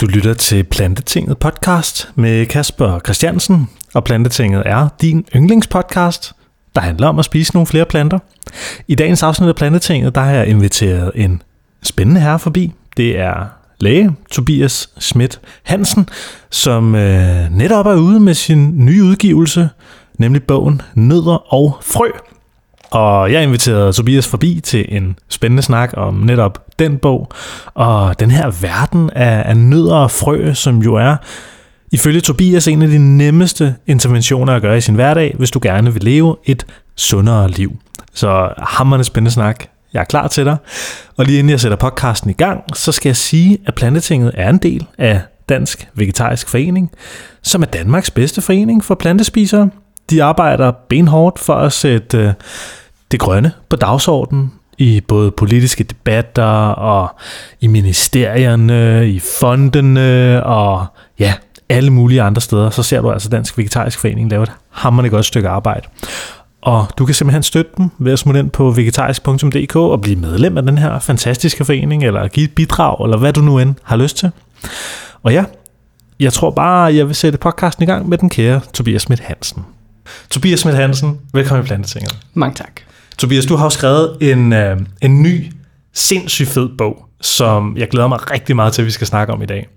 Du lytter til Plantetinget podcast med Kasper Christiansen, og Plantetinget er din yndlingspodcast, der handler om at spise nogle flere planter. I dagens afsnit af Plantetinget, der har jeg inviteret en spændende herre forbi. Det er læge Tobias Schmidt Hansen, som øh, netop er ude med sin nye udgivelse, nemlig bogen Nødder og Frø. Og jeg inviterede Tobias forbi til en spændende snak om netop den bog, og den her verden af, af nødder og frø, som jo er ifølge Tobias en af de nemmeste interventioner at gøre i sin hverdag, hvis du gerne vil leve et sundere liv. Så hammerne spændende snak. Jeg er klar til dig. Og lige inden jeg sætter podcasten i gang, så skal jeg sige, at Plantetinget er en del af Dansk Vegetarisk Forening, som er Danmarks bedste forening for plantespisere. De arbejder benhårdt for at sætte øh, det grønne på dagsordenen i både politiske debatter og i ministerierne, i fondene og ja, alle mulige andre steder, så ser du altså Dansk Vegetarisk Forening lave et hammerende godt stykke arbejde. Og du kan simpelthen støtte dem ved at smutte ind på vegetarisk.dk og blive medlem af den her fantastiske forening, eller give et bidrag, eller hvad du nu end har lyst til. Og ja, jeg tror bare, jeg vil sætte podcasten i gang med den kære Tobias Schmidt Hansen. Tobias Schmidt Hansen, velkommen i Plantetinget. Mange tak. Tobias, du har jo skrevet en, øh, en ny, sindssygt fed bog, som jeg glæder mig rigtig meget til, at vi skal snakke om i dag.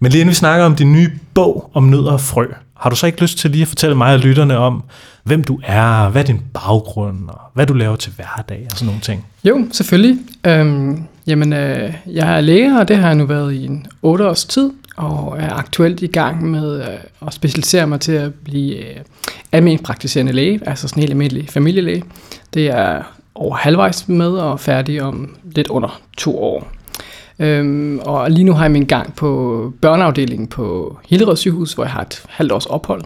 Men lige inden vi snakker om din nye bog om nødder og frø, har du så ikke lyst til lige at fortælle mig og lytterne om, hvem du er, hvad er din baggrund, og hvad du laver til hverdag og sådan nogle ting? Jo, selvfølgelig. Øhm, jamen, øh, jeg er læge, og det har jeg nu været i en 8 års tid, og er aktuelt i gang med øh, at specialisere mig til at blive øh, almindelig praktiserende læge, altså sådan en helt almindelig familielæge. Det er over halvvejs med og færdig om lidt under to år. Øhm, og lige nu har jeg min gang på børneafdelingen på Hillerød sygehus, hvor jeg har et halvt års ophold.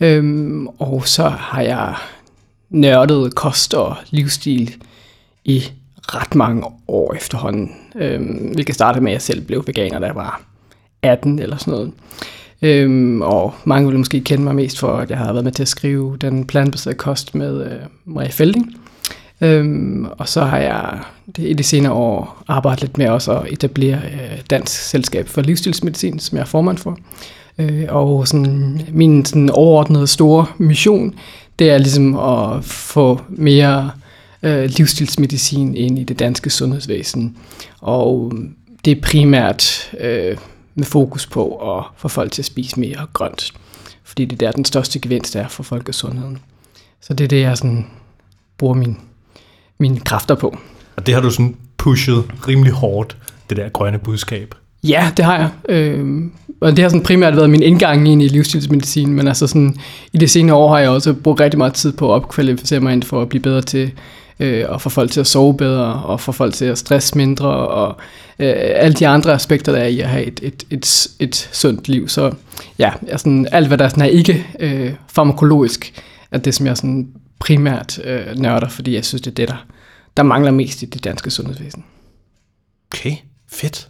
Øhm, og så har jeg nørdet kost og livsstil i ret mange år efterhånden. Øhm, hvilket startede med, at jeg selv blev veganer, da jeg var 18 eller sådan noget. Øhm, og mange vil måske kende mig mest for, at jeg har været med til at skrive den plantbaserede kost med øh, Marie Felding. Øhm, og så har jeg det, i de senere år arbejdet lidt med også at etablere øh, Dansk Selskab for Livsstilsmedicin, som jeg er formand for. Øh, og sådan, min sådan overordnede store mission, det er ligesom at få mere øh, livsstilsmedicin ind i det danske sundhedsvæsen. Og det er primært øh, med fokus på at få folk til at spise mere grønt. Fordi det er der, den største gevinst er for folkesundheden. Så det er det, jeg sådan bruger min, mine kræfter på. Og det har du sådan pushet rimelig hårdt, det der grønne budskab. Ja, det har jeg. Øh, og det har sådan primært været min indgang ind i livsstilsmedicin, men altså sådan, i de senere år har jeg også brugt rigtig meget tid på at opkvalificere mig ind for at blive bedre til øh, og få folk til at sove bedre, og få folk til at stresse mindre, og øh, alle de andre aspekter, der er i at have et, et, et, et sundt liv. Så ja, sådan, alt hvad der sådan er ikke øh, farmakologisk, er det, som jeg sådan primært øh, nørder, fordi jeg synes, det er det, der, der mangler mest i det danske sundhedsvæsen. Okay, fedt.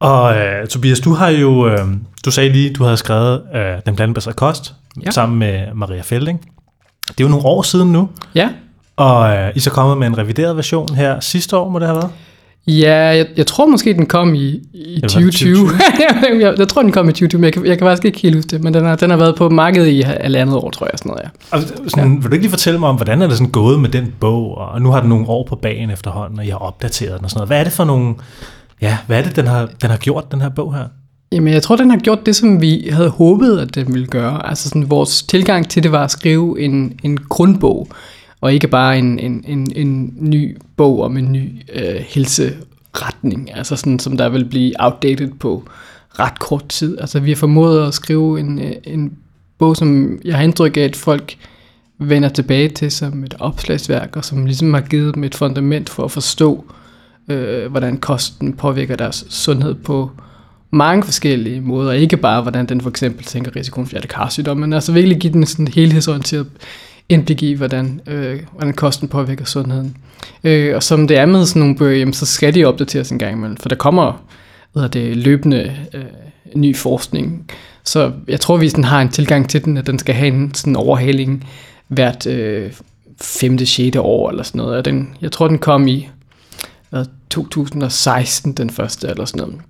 Og øh, Tobias, du har jo, øh, du sagde lige, du havde skrevet øh, Den plantebaserede kost ja. sammen med Maria Felding. Det er jo nogle år siden nu. Ja. Og øh, I er så kommet med en revideret version her sidste år, må det have været? Ja, jeg, jeg tror måske, den kom i, i 2020. 2020. jeg, jeg tror, den kom i 2020, men jeg kan, jeg kan faktisk ikke helt huske det. Men den har, den har været på markedet i halvandet år, tror jeg. Sådan noget, ja. Og sådan, ja. Vil du ikke lige fortælle mig om, hvordan er det sådan gået med den bog? Og nu har den nogle år på bagen efterhånden, og jeg har opdateret den og sådan noget. Hvad er det for nogle... Ja, hvad er det, den har, den har gjort, den her bog her? Jamen, jeg tror, den har gjort det, som vi havde håbet, at den ville gøre. Altså, sådan, vores tilgang til det var at skrive en, en grundbog og ikke bare en, en, en, en ny bog om en ny øh, helseretning, altså sådan, som der vil blive outdated på ret kort tid. Altså vi har formået at skrive en, øh, en bog, som jeg har indtryk af, at folk vender tilbage til som et opslagsværk, og som ligesom har givet dem et fundament for at forstå, øh, hvordan kosten påvirker deres sundhed på mange forskellige måder, ikke bare hvordan den for eksempel tænker risikoen for hjertekarsygdom, men altså virkelig give den sådan helhedsorienteret indblik i, hvordan, øh, hvordan kosten påvirker sundheden. Øh, og som det er med sådan nogle bøger, jamen, så skal de opdateres en gang imellem, for der kommer hvad det, løbende øh, ny forskning. Så jeg tror, vi sådan har en tilgang til den, at den skal have en sådan overhaling hvert øh, femte, sjette år eller sådan noget. Og den, jeg tror, den kom i hvad, 2016, den første eller sådan noget.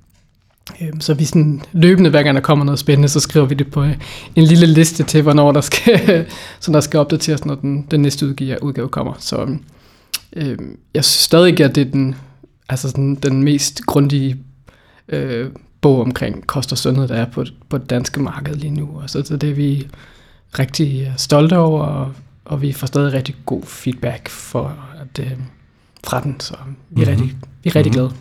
Øhm, Så vi sådan løbende, hver gang der kommer noget spændende, så skriver vi det på øh, en lille liste til, hvornår der skal, så der skal opdateres, når den, den næste udgave, udgave kommer. Så øh, jeg synes stadig, at det er den, altså sådan, den mest grundige øh, bog omkring kost og sundhed, der er på, på det danske marked lige nu. Og så, så det er vi rigtig stolte over, og, og vi får stadig rigtig god feedback for at, øh, fra den, så vi er, Mhm. mm-hmm. rigtig, vi er rigtig Mhm. glade.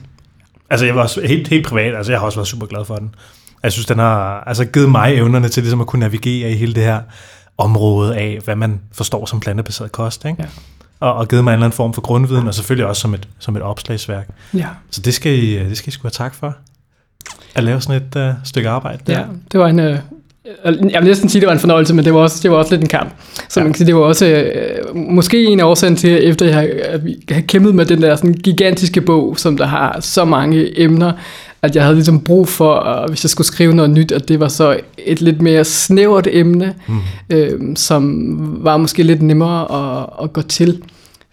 Altså, jeg var også helt, helt privat, altså jeg har også været super glad for den. Jeg synes, den har altså, givet mig evnerne til ligesom at kunne navigere i hele det her område af, hvad man forstår som plantebaseret kost, ikke? Ja. Og, og givet mig en eller anden form for grundviden, og selvfølgelig også som et, som et opslagsværk. Ja. Så det skal I, det skal I sgu have tak for. At lave sådan et uh, stykke arbejde der. Ja, det var en... Øh, jeg vil næsten sige, det var en fornøjelse, men det var også, det var også lidt en kamp. Så Ja. man kan sige, det var også øh, måske en af årsagen til, efter jeg har, at vi har kæmpet med den der sådan gigantiske bog, som der har så mange emner, at jeg havde ligesom brug for, at, hvis jeg skulle skrive noget nyt, at det var så et lidt mere snævert emne, Mm. øh, som var måske lidt nemmere at, at gå til.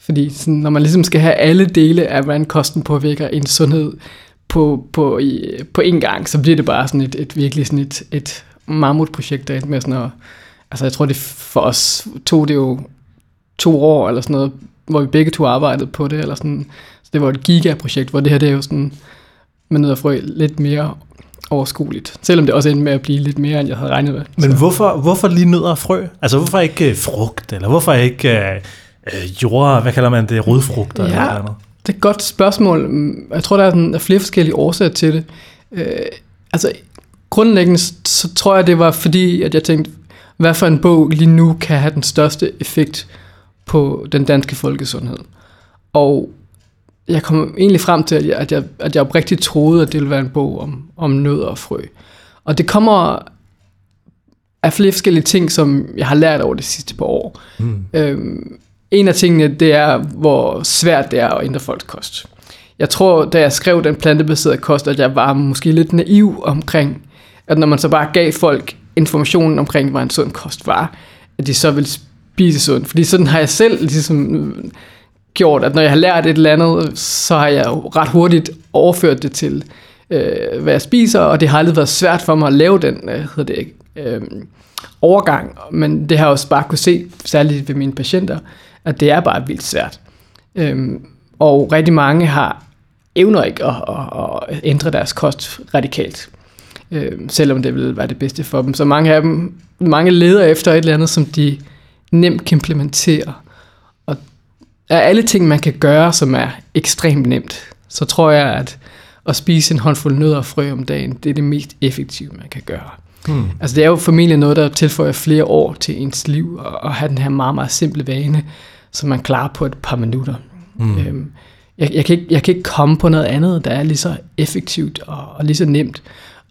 Fordi sådan, når man ligesom skal have alle dele af, hvordan kosten påvirker en sundhed på, på, i, på en gang, så bliver det bare sådan et, et virkelig sådan et, et mammutprojekt, der endte med sådan at, altså jeg tror det for os tog det jo to år eller sådan noget, hvor vi begge to arbejdede på det, eller sådan, så det var et gigaprojekt, hvor det her det er jo sådan, med noget frø lidt mere overskueligt, selvom det også endte med at blive lidt mere, end jeg havde regnet med. Men så. hvorfor, hvorfor lige nødder og frø? Altså, hvorfor ikke uh, frugt? Eller hvorfor ikke uh, uh, jord, hvad kalder man det, rodfrugter? Ja. Eller noget andet? Det er et godt spørgsmål. Jeg tror, der er, sådan, der er flere forskellige årsager til det. Øh, altså, grundlæggende så tror jeg, det var fordi, at jeg tænkte, hvad for en bog lige nu kan have den største effekt på den danske folkesundhed. Og jeg kom egentlig frem til, at jeg, at jeg, at jeg oprigtigt troede, at det ville være en bog om, om nødder og frø. Og det kommer af flere forskellige ting, som jeg har lært over de sidste par år. Mm. Øhm, en af tingene, det er, hvor svært det er at ændre folks kost. Jeg tror, da jeg skrev den plantebaserede kost, at jeg var måske lidt naiv omkring, at når man så bare gav folk informationen omkring, hvad en sund kost var, at de så ville spise sundt. Fordi sådan har jeg selv ligesom gjort, at når jeg har lært et eller andet, så har jeg jo ret hurtigt overført det til, øh, hvad jeg spiser, og det har aldrig været svært for mig at lave den, øh, hedder det, øh, overgang, men det har jeg også bare kunne se, særligt ved mine patienter, at det er bare vildt svært. Øh, og rigtig mange har evner ikke at, at, at ændre deres kost radikalt, øhm, selvom det vil være det bedste for dem. Så mange af dem, mange leder efter et eller andet, som de nemt kan implementere. Og af alle ting, man kan gøre, som er ekstremt nemt, så tror jeg, at at spise en håndfuld nødder og frø om dagen, det er det mest effektive, man kan gøre. Mm. Altså det er jo formentlig noget, der tilføjer flere år til ens liv, og, og have den her meget, meget simple vane, som man klarer på et par minutter. Mm. Øhm, jeg, jeg, kan ikke, jeg kan ikke komme på noget andet, der er lige så effektivt og, og lige så nemt.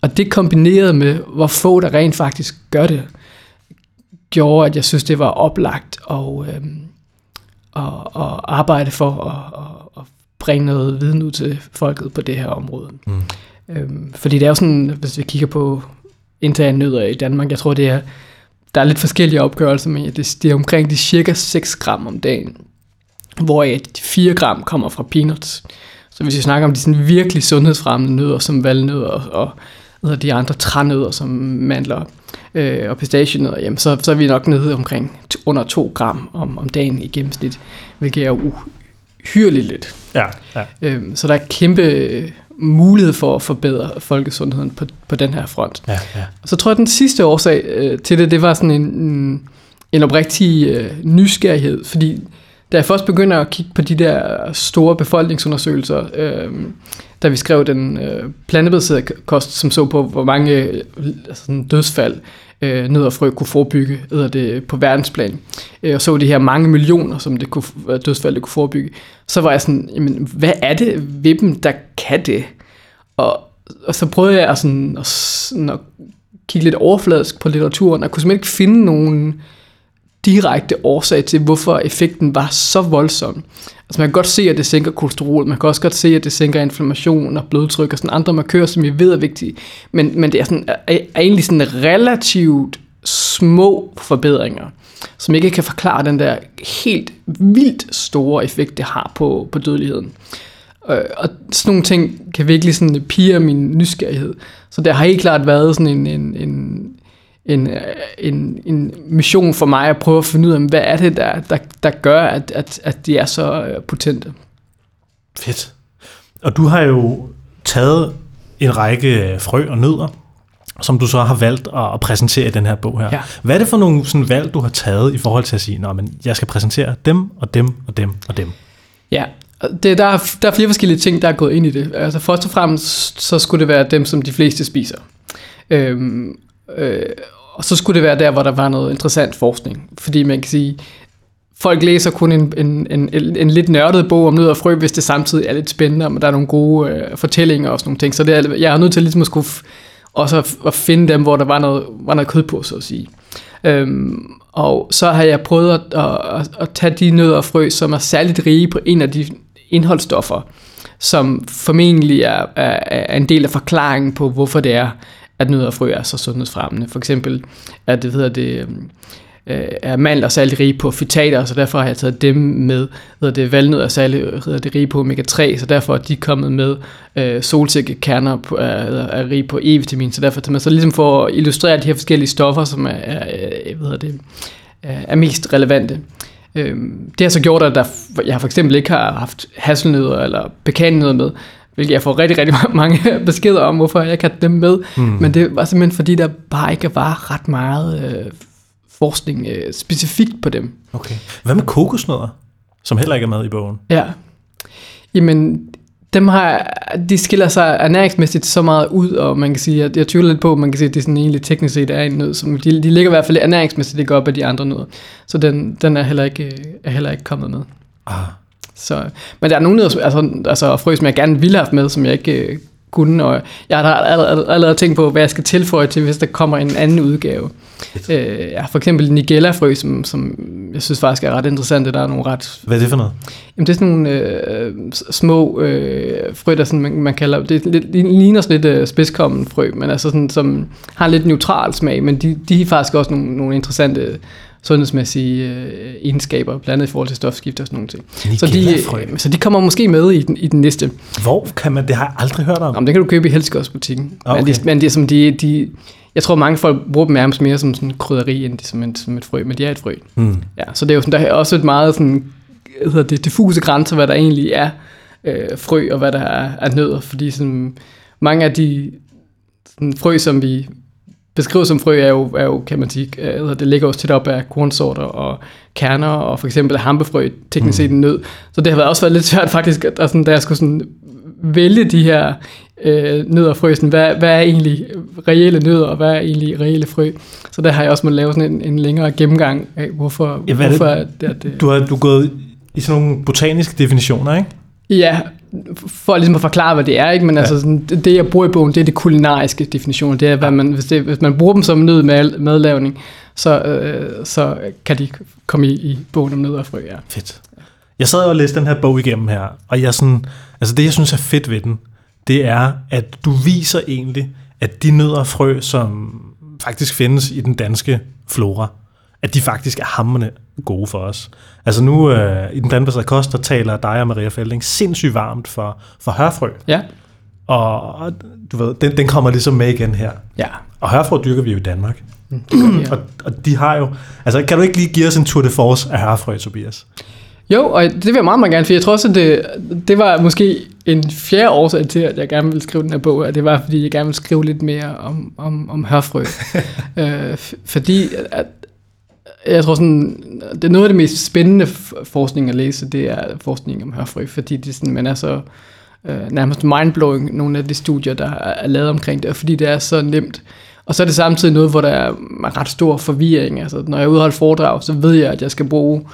Og det kombineret med, hvor få der rent faktisk gør det, gjorde, at jeg synes, det var oplagt og, øhm, og, og arbejde for at, at, at bringe noget viden ud til folket på det her område. Mm. Øhm, fordi det er jo sådan, hvis vi kigger på af nødder i Danmark, jeg tror det er, der er lidt forskellige opgørelser, men det, det er omkring de cirka 6 gram om dagen, hvor 4 gram kommer fra peanuts. Så hvis vi snakker om de sådan virkelig sundhedsfremmende nødder, som valnødder og, og hvad de andre trænødder, som mandler øh, og pistachienødder, jamen så, så er vi nok nede omkring under 2 gram om, om dagen i gennemsnit, hvilket er uhyrligt lidt. Ja, ja. Øhm, så der er kæmpe øh, mulighed for at forbedre folkesundheden på, på den her front. ja, ja. Så tror jeg, at den sidste årsag øh, til det, det var sådan en, en, en oprigtig øh, nysgerrighed, fordi da jeg først begynder at kigge på de der store befolkningsundersøgelser, øh, da vi skrev den øh, plantebaserede kost, som så på, hvor mange øh, altså sådan dødsfald øh, nød og frø kunne forebygge eller det, på verdensplan, øh, og så de her mange millioner, som det kunne, øh, dødsfald det kunne forebygge, så var jeg sådan, jamen, hvad er det ved dem, der kan det? Og, og så prøvede jeg at, sådan, at, sådan at kigge lidt overfladisk på litteraturen, og kunne simpelthen ikke finde nogen direkte årsag til, hvorfor effekten var så voldsom. Altså man kan godt se, at det sænker kolesterol, man kan også godt se, at det sænker inflammation og blodtryk og sådan andre markører, som vi ved er vigtige. Men, men det er, sådan, er, er egentlig sådan relativt små forbedringer, som ikke kan forklare den der helt vildt store effekt, det har på, på dødeligheden. Øh, og sådan nogle ting kan virkelig sådan pige min nysgerrighed. Så der har helt klart været sådan en, en, en, en, en, en mission for mig at prøve at finde ud af, hvad er det, der, der, der gør, at, at, at de er så øh, potente. Fedt. Og du har jo taget en række frø og nødder, som du så har valgt at præsentere i den her bog her. Ja. Hvad er det for nogle sådan valg, du har taget i forhold til at sige, at jeg skal præsentere dem og dem og dem og dem? Ja, det, der, er, der er flere forskellige ting, der er gået ind i det. Altså først og fremmest, så skulle det være dem, som de fleste spiser. Øhm, øh, og så skulle det være der, hvor der var noget interessant forskning. Fordi man kan sige, folk læser kun en, en, en, en lidt nørdet bog om nød og frø, hvis det samtidig er lidt spændende, og der er nogle gode øh, fortællinger og sådan nogle ting. Så det er, jeg er nødt til ligesom at skulle også at, at finde dem, hvor der var noget, var noget kød på, så at sige. Øhm, og så har jeg prøvet at, at, at, at tage de nødder og frø, som er særligt rige på en af de indholdsstoffer, som formentlig er, er, er en del af forklaringen på, hvorfor det er, at nødder og frø er så sundhedsfremmende. For eksempel at det hedder det, øh, er mandler særlig rige på fytater, så derfor har jeg taget dem med. Hedder det valnød er særlig hedder det rige på omega-3, så derfor er de kommet med. Øh, solsikkekerner er, er rige på E-vitamin, så derfor man så ligesom for at illustrere de her forskellige stoffer, som er, er, øh, hvad det, øh, er mest relevante. Øh, det har så gjort, at der, jeg for eksempel ikke har haft hasselnødder eller pekannødder med, hvilket jeg får rigtig, rigtig mange beskeder om, hvorfor jeg har dem med. Mm. Men det var simpelthen fordi, der bare ikke var ret meget øh, forskning øh, specifikt på dem. Okay. Hvad med kokosnødder, som heller ikke er med i bogen? Ja. Jamen, dem har, de skiller sig ernæringsmæssigt så meget ud, og man kan sige, at jeg tvivler lidt på, at man kan sige, at det sådan egentlig teknisk set er en nød, som de, de ligger i hvert fald ernæringsmæssigt ikke op af de andre nødder. Så den, den er, heller ikke, er heller ikke kommet med. Ah. Så, men der er nogle nødder, altså, altså frø, som jeg gerne ville have med, som jeg ikke øh, kunne, og jeg har allerede, allerede tænkt på, hvad jeg skal tilføje til, hvis der kommer en anden udgave. Øh, ja, for eksempel Nigella-frø, som, som jeg synes faktisk er ret interessant. Der er nogle ret... Hvad er det for noget? Jamen, det er sådan nogle øh, små øh, frø, der sådan, man, man kalder... Det, lidt, ligner sådan lidt øh, spidskommen frø, men altså sådan, som har lidt neutral smag, men de, de er faktisk også nogle, nogle interessante sundhedsmæssige øh, egenskaber, blandt andet i forhold til stofskift og sådan nogle ting. Så de, øh, så de kommer måske med i den, i den næste. Hvor kan man, det har jeg aldrig hørt om. Jamen, det kan du købe i Helsigårdsbutikken. Okay. Men, de, men det er som de, de, jeg tror mange folk bruger dem nærmest mere som sådan krydderi, end som, en, som et frø, men de er et frø. Mm. Ja, så det er jo sådan, der er også et meget sådan, hedder det, diffuse grænser, hvad der egentlig er øh, frø, og hvad der er, er nødder, fordi sådan, mange af de sådan, frø, som vi beskriver som frø, er jo, er jo kan man sige, øh, det ligger også tæt op af kornsorter og kerner, og for eksempel hampefrø, teknisk set en nød. Så det har også været lidt svært faktisk, at, sådan, da jeg skulle sådan vælge de her øh, nødder og frø, sådan, hvad, hvad er egentlig reelle nødder, og hvad er egentlig reelle frø. Så der har jeg også måttet lave sådan en, en længere gennemgang af, hvorfor, ja, hvad hvorfor det, det, det, du har du gået i sådan nogle botaniske definitioner, ikke? Ja, for ligesom at forklare, hvad det er, ikke? men ja. altså, sådan, det, jeg bruger i bogen, det er det kulinariske definition. Det er, hvad man, hvis, det, hvis man bruger dem som nød med madlavning, så, øh, så kan de komme i, i bogen om nød og frø. Ja. Fedt. Jeg sad og læste den her bog igennem her, og jeg sådan, altså det, jeg synes er fedt ved den, det er, at du viser egentlig, at de nødder og frø, som faktisk findes i den danske flora, at de faktisk er hammerne gode for os. Altså nu øh, i den plantebaserede kost, der taler dig og Maria Felding sindssygt varmt for, for hørfrø. Ja. Og, du ved, den, den kommer ligesom med igen her. Ja. Og hørfrø dyrker vi jo i Danmark. Mm, vi, ja. og, og de har jo... Altså kan du ikke lige give os en tour de force af hørfrø, Tobias? Jo, og det vil jeg meget, meget gerne, for jeg tror også, at det, det var måske en fjerde årsag til, at jeg gerne ville skrive den her bog, og det var, fordi jeg gerne ville skrive lidt mere om, om, om hørfrø. øh, fordi at, jeg tror sådan, det er noget af det mest spændende forskning at læse, det er forskning om hørfrø, fordi det sådan, man er så øh, nærmest mindblowing, nogle af de studier, der er lavet omkring det, fordi det er så nemt. Og så er det samtidig noget, hvor der er ret stor forvirring. Altså, når jeg udholder foredrag, så ved jeg, at jeg skal bruge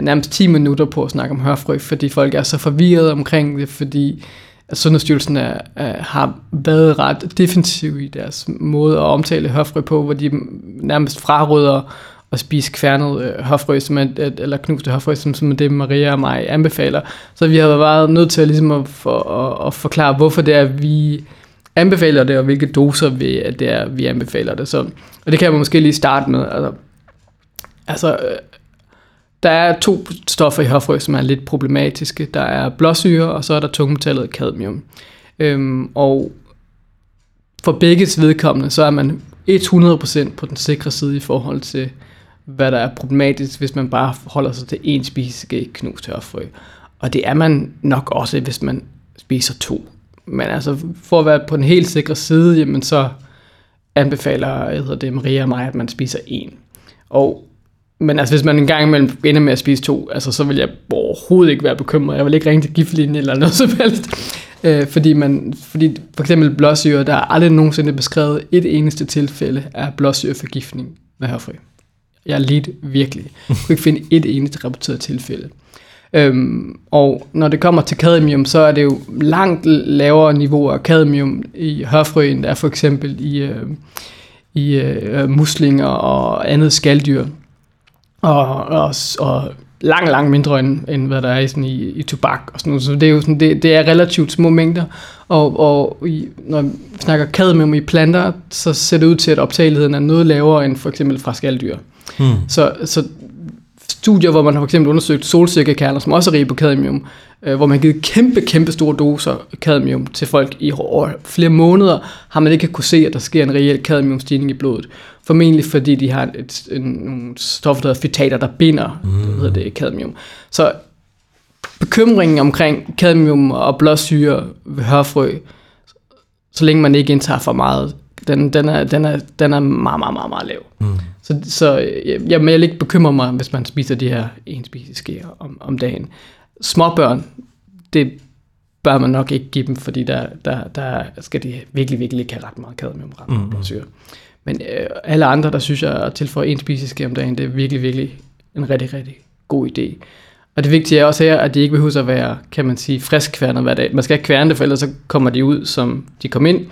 nærmest 10 minutter på at snakke om hørfrø, fordi folk er så forvirrede omkring det, fordi at Sundhedsstyrelsen er, er, har været ret defensiv i deres måde at omtale hørfrø på, hvor de nærmest fraråder at spise kværnet øh, hofrø, som er, eller knuste hofrø, som, som er det Maria og mig anbefaler. Så vi har været nødt til at, ligesom at, for, at, at forklare, hvorfor det er, vi anbefaler det, og hvilke doser vi, at det er, vi anbefaler det. Så, og det kan man måske lige starte med. Altså, altså øh, der er to stoffer i hørfrø, som er lidt problematiske. Der er blåsyre, og så er der tungmetallet cadmium. Øhm, og for begges vedkommende, så er man 100% på den sikre side i forhold til, hvad der er problematisk, hvis man bare holder sig til én spiseske knust hørfrø. Og det er man nok også, hvis man spiser to. Men altså, for at være på den helt sikre side, jamen så anbefaler jeg det, Maria og mig, at man spiser en. Og, men altså, hvis man en gang imellem ender med at spise to, altså, så vil jeg overhovedet ikke være bekymret. Jeg vil ikke ringe til giftlinjen eller noget som helst. Øh, fordi, man, fordi for eksempel blåsyre, der er aldrig nogensinde beskrevet et eneste tilfælde af blåsyreforgiftning med hørfrø. Jeg lidt virkelig. Jeg kunne ikke finde et eneste rapporteret tilfælde. Øhm, og når det kommer til cadmium, så er det jo langt lavere niveauer af cadmium i hørfrø, end der er for eksempel i, øh, i øh, muslinger og andet skalddyr. Og, og, og langt, langt mindre end, end hvad der er i, sådan i, i tobak og sådan noget. Så det er jo sådan, det, det er relativt små mængder. Og, og i, når vi snakker cadmium i planter, så ser det ud til, at optageligheden er noget lavere end for eksempel fra skalddyr. Hmm. Så, så studier, hvor man har for eksempel undersøgt solsikkekerner, som også er rige på cadmium, øh, hvor man har givet kæmpe, kæmpe store doser cadmium til folk i over flere måneder, har man ikke kunne se, at der sker en reel cadmiumstigning i blodet. Formentlig fordi de har et, en, nogle stoffer, der hedder fitater, der binder mm. det hedder det, cadmium. Så bekymringen omkring cadmium og blåsyre ved hørfrø, så længe man ikke indtager for meget, den, den, er, den, er, den er meget, meget, meget, meget lav. Mm. Så, så jeg, jeg vil ikke bekymre mig, hvis man spiser de her en spiseskeer om, om dagen. Småbørn, det bør man nok ikke give dem, fordi der, der, der skal de virkelig, virkelig ikke have ret meget cadmium, ret meget mm. syre. Men øh, alle andre, der synes jeg at tilføje en spiseske om dagen, det er virkelig, virkelig en rigtig, rigtig god idé. Og det vigtige er også her, at de ikke behøver at være, kan man sige, frisk kværnet hver dag. Man skal ikke kværne det, for ellers så kommer de ud, som de kom ind.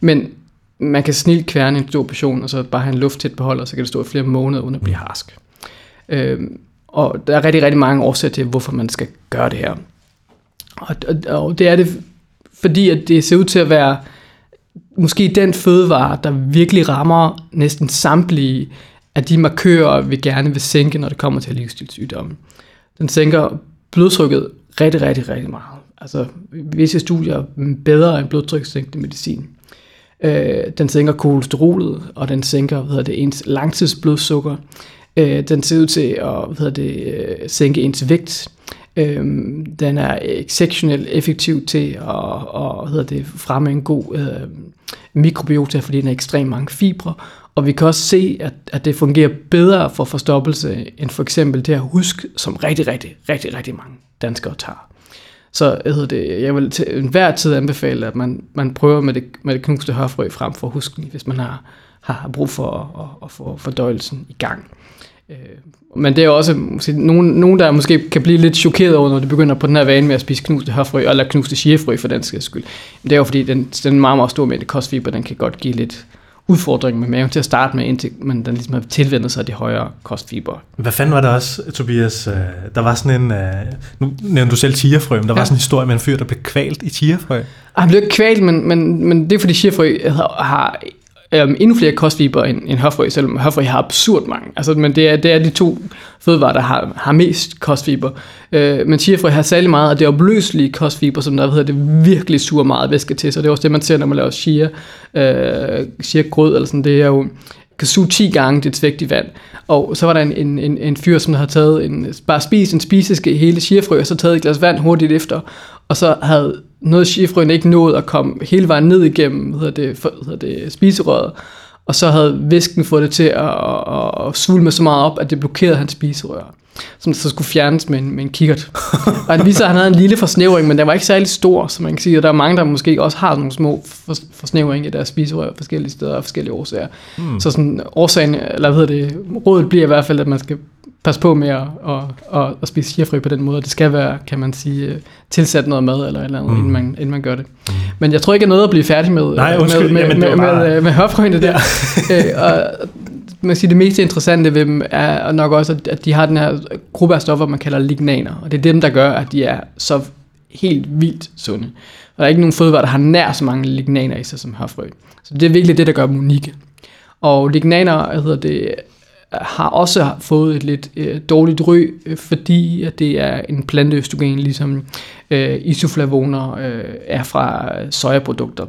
Men man kan snilt kværne en stor portion, og så bare have en lufttæt beholder, så kan det stå i flere måneder uden at blive harsk. Øhm, og der er rigtig, rigtig mange årsager til, hvorfor man skal gøre det her. Og, og, og det er det, fordi at det ser ud til at være måske den fødevare, der virkelig rammer næsten samtlige af de markører, vi gerne vil sænke, når det kommer til livsstilssygdomme. Den sænker blodtrykket rigtig, rigtig, rigtig meget. Altså visse studier bedre end blodtrykssænkende medicin. Øh, den sænker kolesterolet, og den sænker hvad det, ens langtidsblodsukker. Øh, den ser ud til at hvad hedder det, øh, sænke ens vægt. Øh, den er exceptionelt effektiv til at og, hvad hedder det, fremme en god øh, mikrobiota, fordi den har ekstremt mange fibre. Og vi kan også se, at, at det fungerer bedre for forstoppelse end for eksempel det her husk, som rigtig, rigtig, rigtig, rigtig mange danskere tager. Så jeg, hedder det, jeg vil til enhver tid anbefale, at man, man prøver med det, med det knuste hørfrø frem for husken, hvis man har, har brug for at, at, at få fordøjelsen i gang. Øh, men det er også måske, nogen, nogen, der måske kan blive lidt chokeret over, når de begynder på den her vane med at spise knuste hørfrø, eller knuste chiafrø for den sags skyld. Men det er jo fordi, den, den meget, meget store mængde kostfiber, den kan godt give lidt, udfordring med maven til at starte med, indtil man den ligesom har tilvendet sig de højere kostfiber. Hvad fanden var det også, Tobias? Øh, der var sådan en, øh, nu nævnte du selv chiafrø, men der ja. var sådan en historie med en fyr, der blev kvalt i. Ah, han blev ikke kvalt, men, men, men det er fordi chiafrø har øhm, endnu flere kostfiber end, end hørfrø, selvom hørfrø har absurd mange. Altså, men det er, det er de to fødevarer, der har, har mest kostfiber. Øh, men chiafrø har særlig meget af det opløselige kostfiber, som der hedder, det virkelig suger meget væske til. Så det er også det, man ser, når man laver chia, øh, chia grød eller sådan. Det er jo kan suge 10 gange dit vægt i vand. Og så var der en, en, en, en fyr, som havde taget en, bare spist en spiseske hele chiafrø, og så taget et glas vand hurtigt efter, og så havde noget chiafrøen ikke nået at komme hele vejen ned igennem hvad hedder det, for, hvad hedder det, spiserøret, og så havde væsken fået det til at, at, at svulme så meget op, at det blokerede hans spiserør som så skulle fjernes med en, med en kikkert. og han viser, at han havde en lille forsnævring, men den var ikke særlig stor, så man kan sige, at der er mange, der måske også har nogle små forsnævringer i deres spiserør forskellige steder af forskellige årsager. Mm. Så sådan årsagen, eller hvad hedder det, rådet bliver i hvert fald, at man skal passe på med at, at, at, at spise chiafrø på den måde. Det skal være, kan man sige, tilsat noget mad eller et eller andet, mm. inden, man, inden man gør det. Mm. Men jeg tror ikke, at noget at blive færdig med, Nej, undskyld, med, med, med, bare... med, med hørfrøene der. Ja. øh, og man siger, det mest interessante ved dem er nok også, at de har den her gruppe af stoffer, man kalder lignaner. Og det er dem, der gør, at de er så helt vildt sunde. Og der er ikke nogen fødevarer, der har nær så mange lignaner i sig som hørfrø. Så det er virkelig det, der gør dem unikke. Og lignaner hedder det, har også fået et lidt øh, dårligt ry, øh, fordi at det er en planteøstrogen, ligesom øh, isoflavoner øh, er fra øh, sojaprodukter.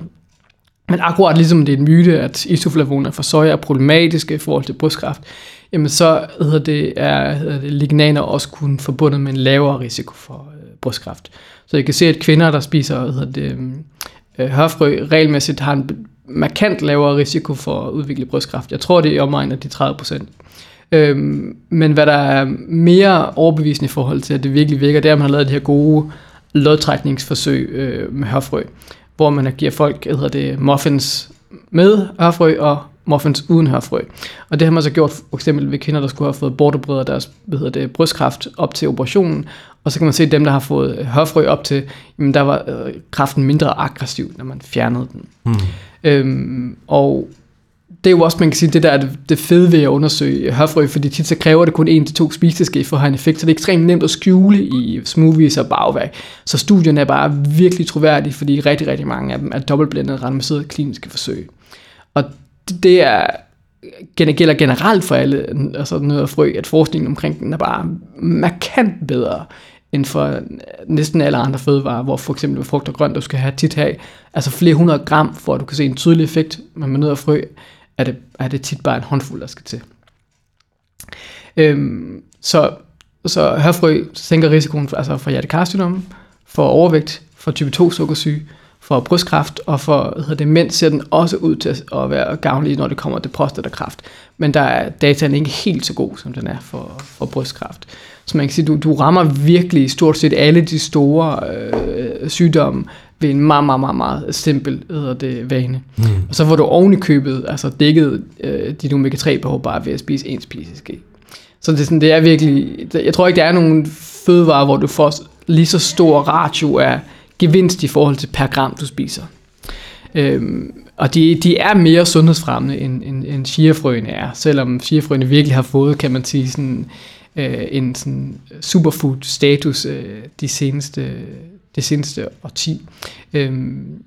Men akkurat ligesom det er en myte, at isoflavoner fra soja er problematiske i forhold til brystkræft, jamen så hedder det, er hedder det, lignaner også kun forbundet med en lavere risiko for øh, brystkræft. Så jeg kan se, at kvinder, der spiser hedder det, øh, hørfrø, regelmæssigt har en markant lavere risiko for at udvikle brystkræft. Jeg tror, det er omegn af de 30 procent. Øhm, men hvad der er mere overbevisende i forhold til, at det virkelig virker, det er, at man har lavet de her gode lodtrækningsforsøg øh, med hørfrø, hvor man giver folk, hvad hedder det, muffins med hørfrø og muffins uden hørfrø. Og det har man så gjort for eksempel ved kvinder, der skulle have fået bortopereret deres hvad hedder det, brystkræft op til operationen, og så kan man se, at dem, der har fået hørfrø op til, jamen der var øh, kræften mindre aggressiv, når man fjernede den. Mm. Øhm, og det er jo også, man kan sige, det der er det, fede ved at undersøge hørfrø, fordi tit så kræver det kun en til to spiseske for at have en effekt, så det er ekstremt nemt at skjule i smoothies og bagværk. Så studierne er bare virkelig troværdige, fordi rigtig, rigtig mange af dem er dobbeltblandet randomiserede kliniske forsøg. Og det er gælder generelt for alle altså noget af frø, at forskningen omkring den er bare markant bedre end for øh, næsten alle andre fødevarer, hvor for eksempel frugt og grønt, du skal have tit have, altså flere hundrede gram, for at du kan se en tydelig effekt, men med nød og frø, er det, er det tit bare en håndfuld, der skal til. Øhm, så, så hørfrø sænker risikoen for, altså for hjertekarsygdomme, for overvægt, for type 2 sukkersyge, for brystkræft, og for hvad hedder det, mænd ser den også ud til at være gavnlig, når det kommer til prostatakræft. Men der er dataen ikke helt så god, som den er for, for brystkræft. Så man kan sige, du, du rammer virkelig stort set alle de store øh, sygdomme ved en meget, meget, meget, meget simpel hedder det, vane. Mm. Og så får du oven i købet altså dækket øh, dit omega-3-behov bare ved at spise en spiseske. Så det er, sådan, det er virkelig, jeg tror ikke, der er nogen fødevarer, hvor du får lige så stor ratio af gevinst i forhold til per gram, du spiser. Øhm, og de, de er mere sundhedsfremmende, end, end, end chiafrøene er, selvom chiafrøene virkelig har fået, kan man sige, sådan, øh, en sådan superfood-status øh, de seneste, det seneste årti. Øhm,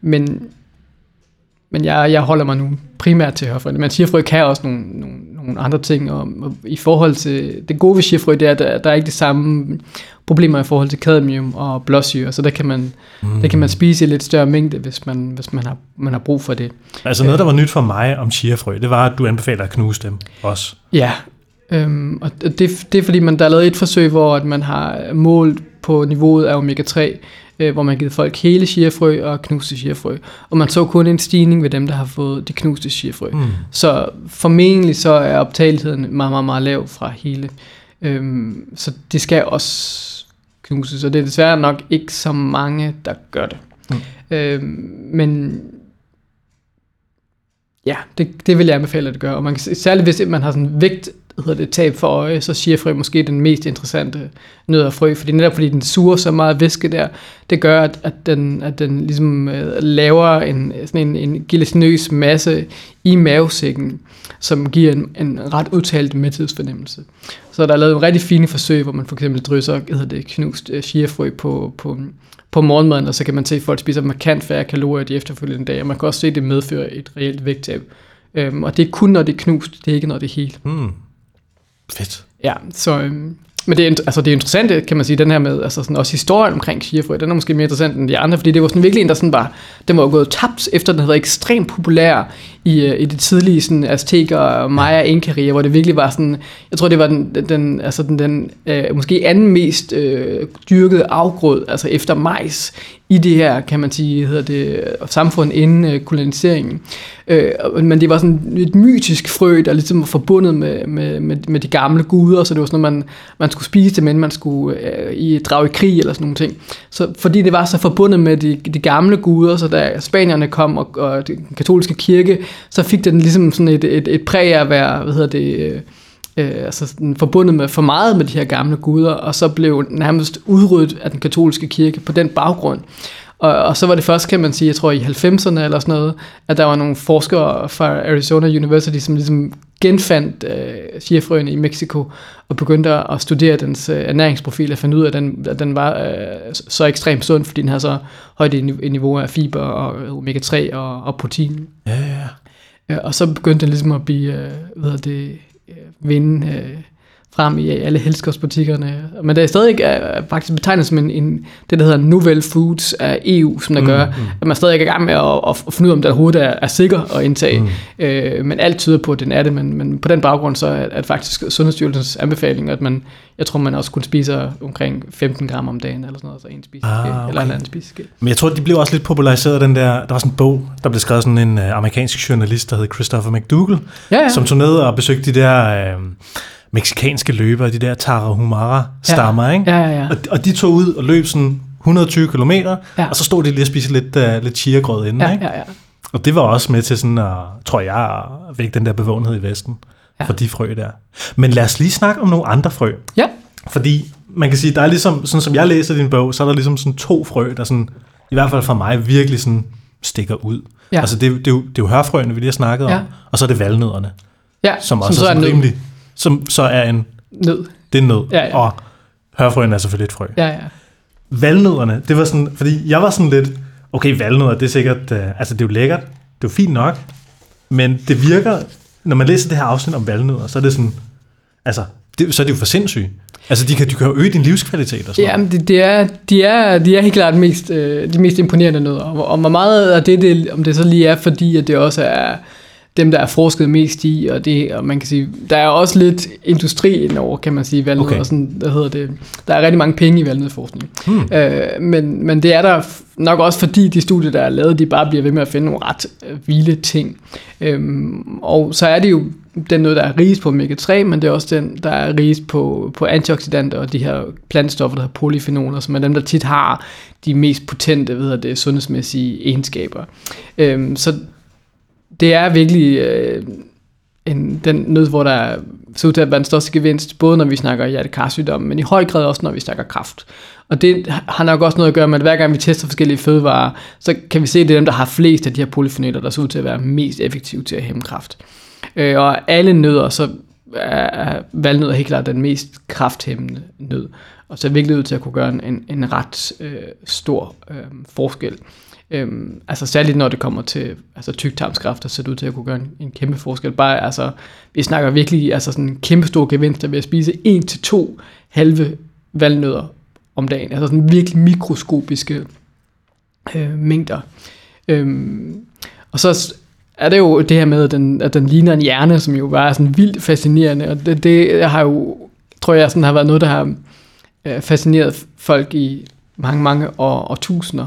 men men jeg, jeg holder mig nu primært til hørfrø. Men chiafrø kan også nogle, nogle, nogle andre ting, og, og i forhold til, det gode ved chiafrø, det er, at der, der er ikke det samme problemer i forhold til cadmium og blåsyre, så der kan man, mm. der kan man spise i lidt større mængde, hvis man, hvis man, har, man har brug for det. Altså noget, der var nyt for mig om chiafrø, det var, at du anbefaler at knuse dem også. Ja, øhm, og det, det er fordi, man der er lavet et forsøg, hvor at man har målt på niveauet af omega-3, øh, hvor man givet folk hele chiafrø og knuste chiafrø. Og man så kun en stigning ved dem, der har fået de knuste chiafrø. Mm. Så formentlig så er optageligheden meget, meget, meget lav fra hele. Øhm, så det skal også knuses, og det er desværre nok ikke så mange, der gør det. Mm. Øhm, men ja, det, det vil jeg anbefale at gøre. Og man kan, særligt hvis man har sådan vægt hedder det, tab for øje, så siger frø måske den mest interessante nød og frø, fordi netop fordi den suger så meget væske der, det gør, at, at, den, at den ligesom øh, laver en, sådan en, en gelatinøs masse i mavesækken, som giver en, en ret udtalt mæthedsfornemmelse. Så der er lavet en rigtig fine forsøg, hvor man for eksempel drysser hedder det, knust øh, chiafrø på, på, på morgenmaden, og så kan man se, at folk spiser markant færre kalorier de efterfølgende dage, og man kan også se, at det medfører et reelt vægttab. Øhm, og det er kun, når det er knust, det er ikke, når det er helt. Mm. Fedt. Ja, så, øhm, men det er, altså det er interessant, kan man sige, den her med, altså sådan, også historien omkring Shirafrø, den er måske mere interessant end de andre, fordi det var sådan virkelig en, der sådan var, den var gået tabt, efter den havde været ekstremt populær i, øh, i det tidlige sådan Azteker, Maya, Inka hvor det virkelig var sådan, jeg tror det var den, den, altså den, den øh, måske anden mest øh, dyrkede afgrød, altså efter majs, i det her, kan man sige, hedder det, samfund inden øh, koloniseringen. Øh, men det var sådan et mytisk frø, der ligesom var forbundet med, med, med, med de gamle guder, så det var sådan noget, man, man skulle spise det, men man skulle øh, i, drage i krig eller sådan nogle ting. Så fordi det var så forbundet med de, de gamle guder, så da spanierne kom, og, og den katolske kirke, så fik den ligesom sådan et, et, et præg af at være, hvad hedder det, øh, øh, altså sådan forbundet med for meget med de her gamle guder, og så blev nærmest udryddet af den katolske kirke på den baggrund. Og, og så var det først, kan man sige, jeg tror i 90'erne eller sådan noget, at der var nogle forskere fra Arizona University, som ligesom genfandt øh, chiafrøene i Mexico og begyndte at studere dens øh, ernæringsprofil og fandt ud af, at den, at den var øh, så ekstremt sund, fordi den havde så højt et niveau af fiber og omega-3 og, og protein. Ja, ja. Og så begyndte den ligesom at blive, øh, hvad det, øh, vinde øh, frem i alle helskostbutikkerne. Men det er stadig er faktisk betegnet som en, en, det, der hedder Novel Foods af EU, som der mm, gør, mm. at man stadig er i gang med at, at finde ud af, om det overhovedet er, er sikker at indtage. Mm. Øh, men alt tyder på, at den er det. Men, men på den baggrund så er, er faktisk Sundhedsstyrelsens anbefaling, at man, jeg tror, man også kun spiser omkring 15 gram om dagen, eller sådan noget, så en spiseske, ah, okay. eller en anden spiseske. Men jeg tror, de blev også lidt populariseret, den der, der var sådan en bog, der blev skrevet sådan en uh, amerikansk journalist, der hed Christopher McDougall, ja, ja. som tog ned og besøgte de der... Uh, meksikanske løbere, de der Tarahumara-stammer, ja. ikke? Ja, ja, ja. Og, og de tog ud og løb sådan 120 km, ja. og så stod de lige og spiste lidt, uh, lidt chiagrød inden, ja, ikke? Ja, ja. Og det var også med til sådan at, tror jeg, at vække den der bevågenhed i Vesten ja. for de frø der. Men lad os lige snakke om nogle andre frø. Ja. Fordi man kan sige, der er ligesom, sådan som jeg læser din bog, så er der ligesom sådan to frø, der sådan, i hvert fald for mig, virkelig sådan stikker ud. Ja. Altså det, det, er jo, det er jo hørfrøene, vi lige har snakket ja. om, og så er det valnødderne. Ja, som også som er, er rimelig som så er en nød. Det er nød. Ja, ja. Og hørfrøen er selvfølgelig et frø. Ja, ja. Valnødderne, det var sådan, fordi jeg var sådan lidt, okay, valnødder, det er sikkert, uh, altså det er jo lækkert, det er jo fint nok, men det virker, når man læser det her afsnit om valnødder, så er det sådan, altså, det, så er det jo for sindssygt. Altså, de kan, de kan jo øge din livskvalitet og sådan Jamen, det, det er, de, er, de er helt klart mest, øh, de mest imponerende nødder. Og, og hvor meget af det, det, om det så lige er, fordi at det også er dem, der er forsket mest i, og, det, og man kan sige, der er også lidt industri over, kan man sige, valgnød, okay. og sådan, hvad hedder det, der er rigtig mange penge i valgnødforskning. Hmm. Øh, men, men det er der nok også, fordi de studier, der er lavet, de bare bliver ved med at finde nogle ret øh, vilde ting. Øhm, og så er det jo den noget, der er rigest på omega-3, men det er også den, der er rigest på, på antioxidanter og de her plantstoffer, der hedder polyfenoler, som er dem, der tit har de mest potente ved det, sundhedsmæssige egenskaber. Øhm, så det er virkelig øh, en, den nød, hvor der ser ud til at være den største gevinst, både når vi snakker hjertekarsygdom, men i høj grad også, når vi snakker kraft. Og det har nok også noget at gøre med, at hver gang vi tester forskellige fødevarer, så kan vi se, at det er dem, der har flest af de her polyfenoler, der ser ud til at være mest effektive til at hæmme kraft. Øh, og alle nødder, så er valnødder helt klart den mest krafthæmmende nød. Og så er virkelig ud til at kunne gøre en, en ret øh, stor øh, forskel. Øhm, altså særligt når det kommer til altså tyktarmskræft, der ser ud til at kunne gøre en, en kæmpe forskel. Bare, altså, vi snakker virkelig altså sådan en kæmpe stor gevinst ved at spise 1-2 halve valnødder om dagen. Altså sådan virkelig mikroskopiske øh, mængder. Øhm, og så er det jo det her med, at den, at den ligner en hjerne, som jo bare er sådan vildt fascinerende. Og det, det har jo, tror jeg, sådan har været noget, der har øh, fascineret folk i mange, mange år, og tusinder.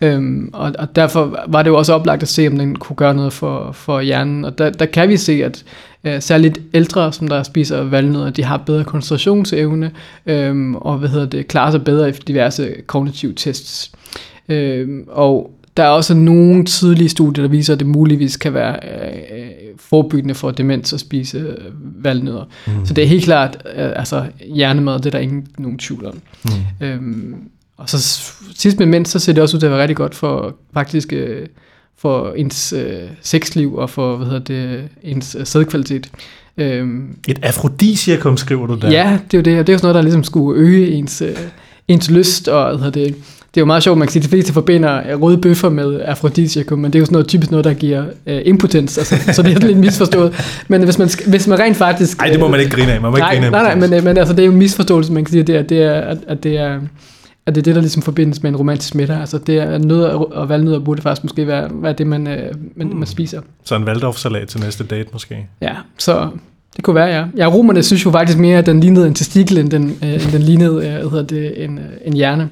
Øhm, og, og derfor var det jo også oplagt at se, om den kunne gøre noget for, for hjernen. Og der, der kan vi se, at øh, særligt ældre, som der spiser valnødder, de har bedre koncentrationsevne, øhm, og hvad hedder det, klarer sig bedre i diverse kognitive tests. Øhm, og der er også nogle tidlige studier, der viser, at det muligvis kan være øh, forebyggende for demens at spise øh, valnødder. Mm. Så det er helt klart, øh, altså hjernemad, det er der ingen nogen tvivl om. Mm. Øhm, og så sidst men mindst, så ser det også ud til at være rigtig godt for faktisk øh, for ens øh, sexliv og for hvad hedder det, ens øh, sædkvalitet. Øhm, Et afrodisiakum skriver du der. Ja, det er jo det, og det er jo sådan noget, der ligesom skulle øge ens, øh, ens lyst, og hvad hedder det, det er jo meget sjovt, man kan sige, at de fleste forbinder røde bøffer med afrodisiakum, men det er jo sådan noget typisk noget, der giver øh, impotens, altså, så det er lidt misforstået. Men hvis man, hvis man rent faktisk... Nej, det må man ikke grine af. Man må nej, ikke grine af nej, nej, men, men altså, det er jo en misforståelse, man kan sige, at det er, det er, at det er at det er det, der ligesom forbindes med en romantisk middag. Altså det er nød og valnødder burde faktisk måske være, være det, man, øh, man, mm. man spiser. Så en Waldorf-salat til næste date måske? Ja, så det kunne være, ja. Ja, romerne synes jo faktisk mere, at den lignede en testikel, end den, øh, end den lignede øh, hedder det, en, øh, en hjerne.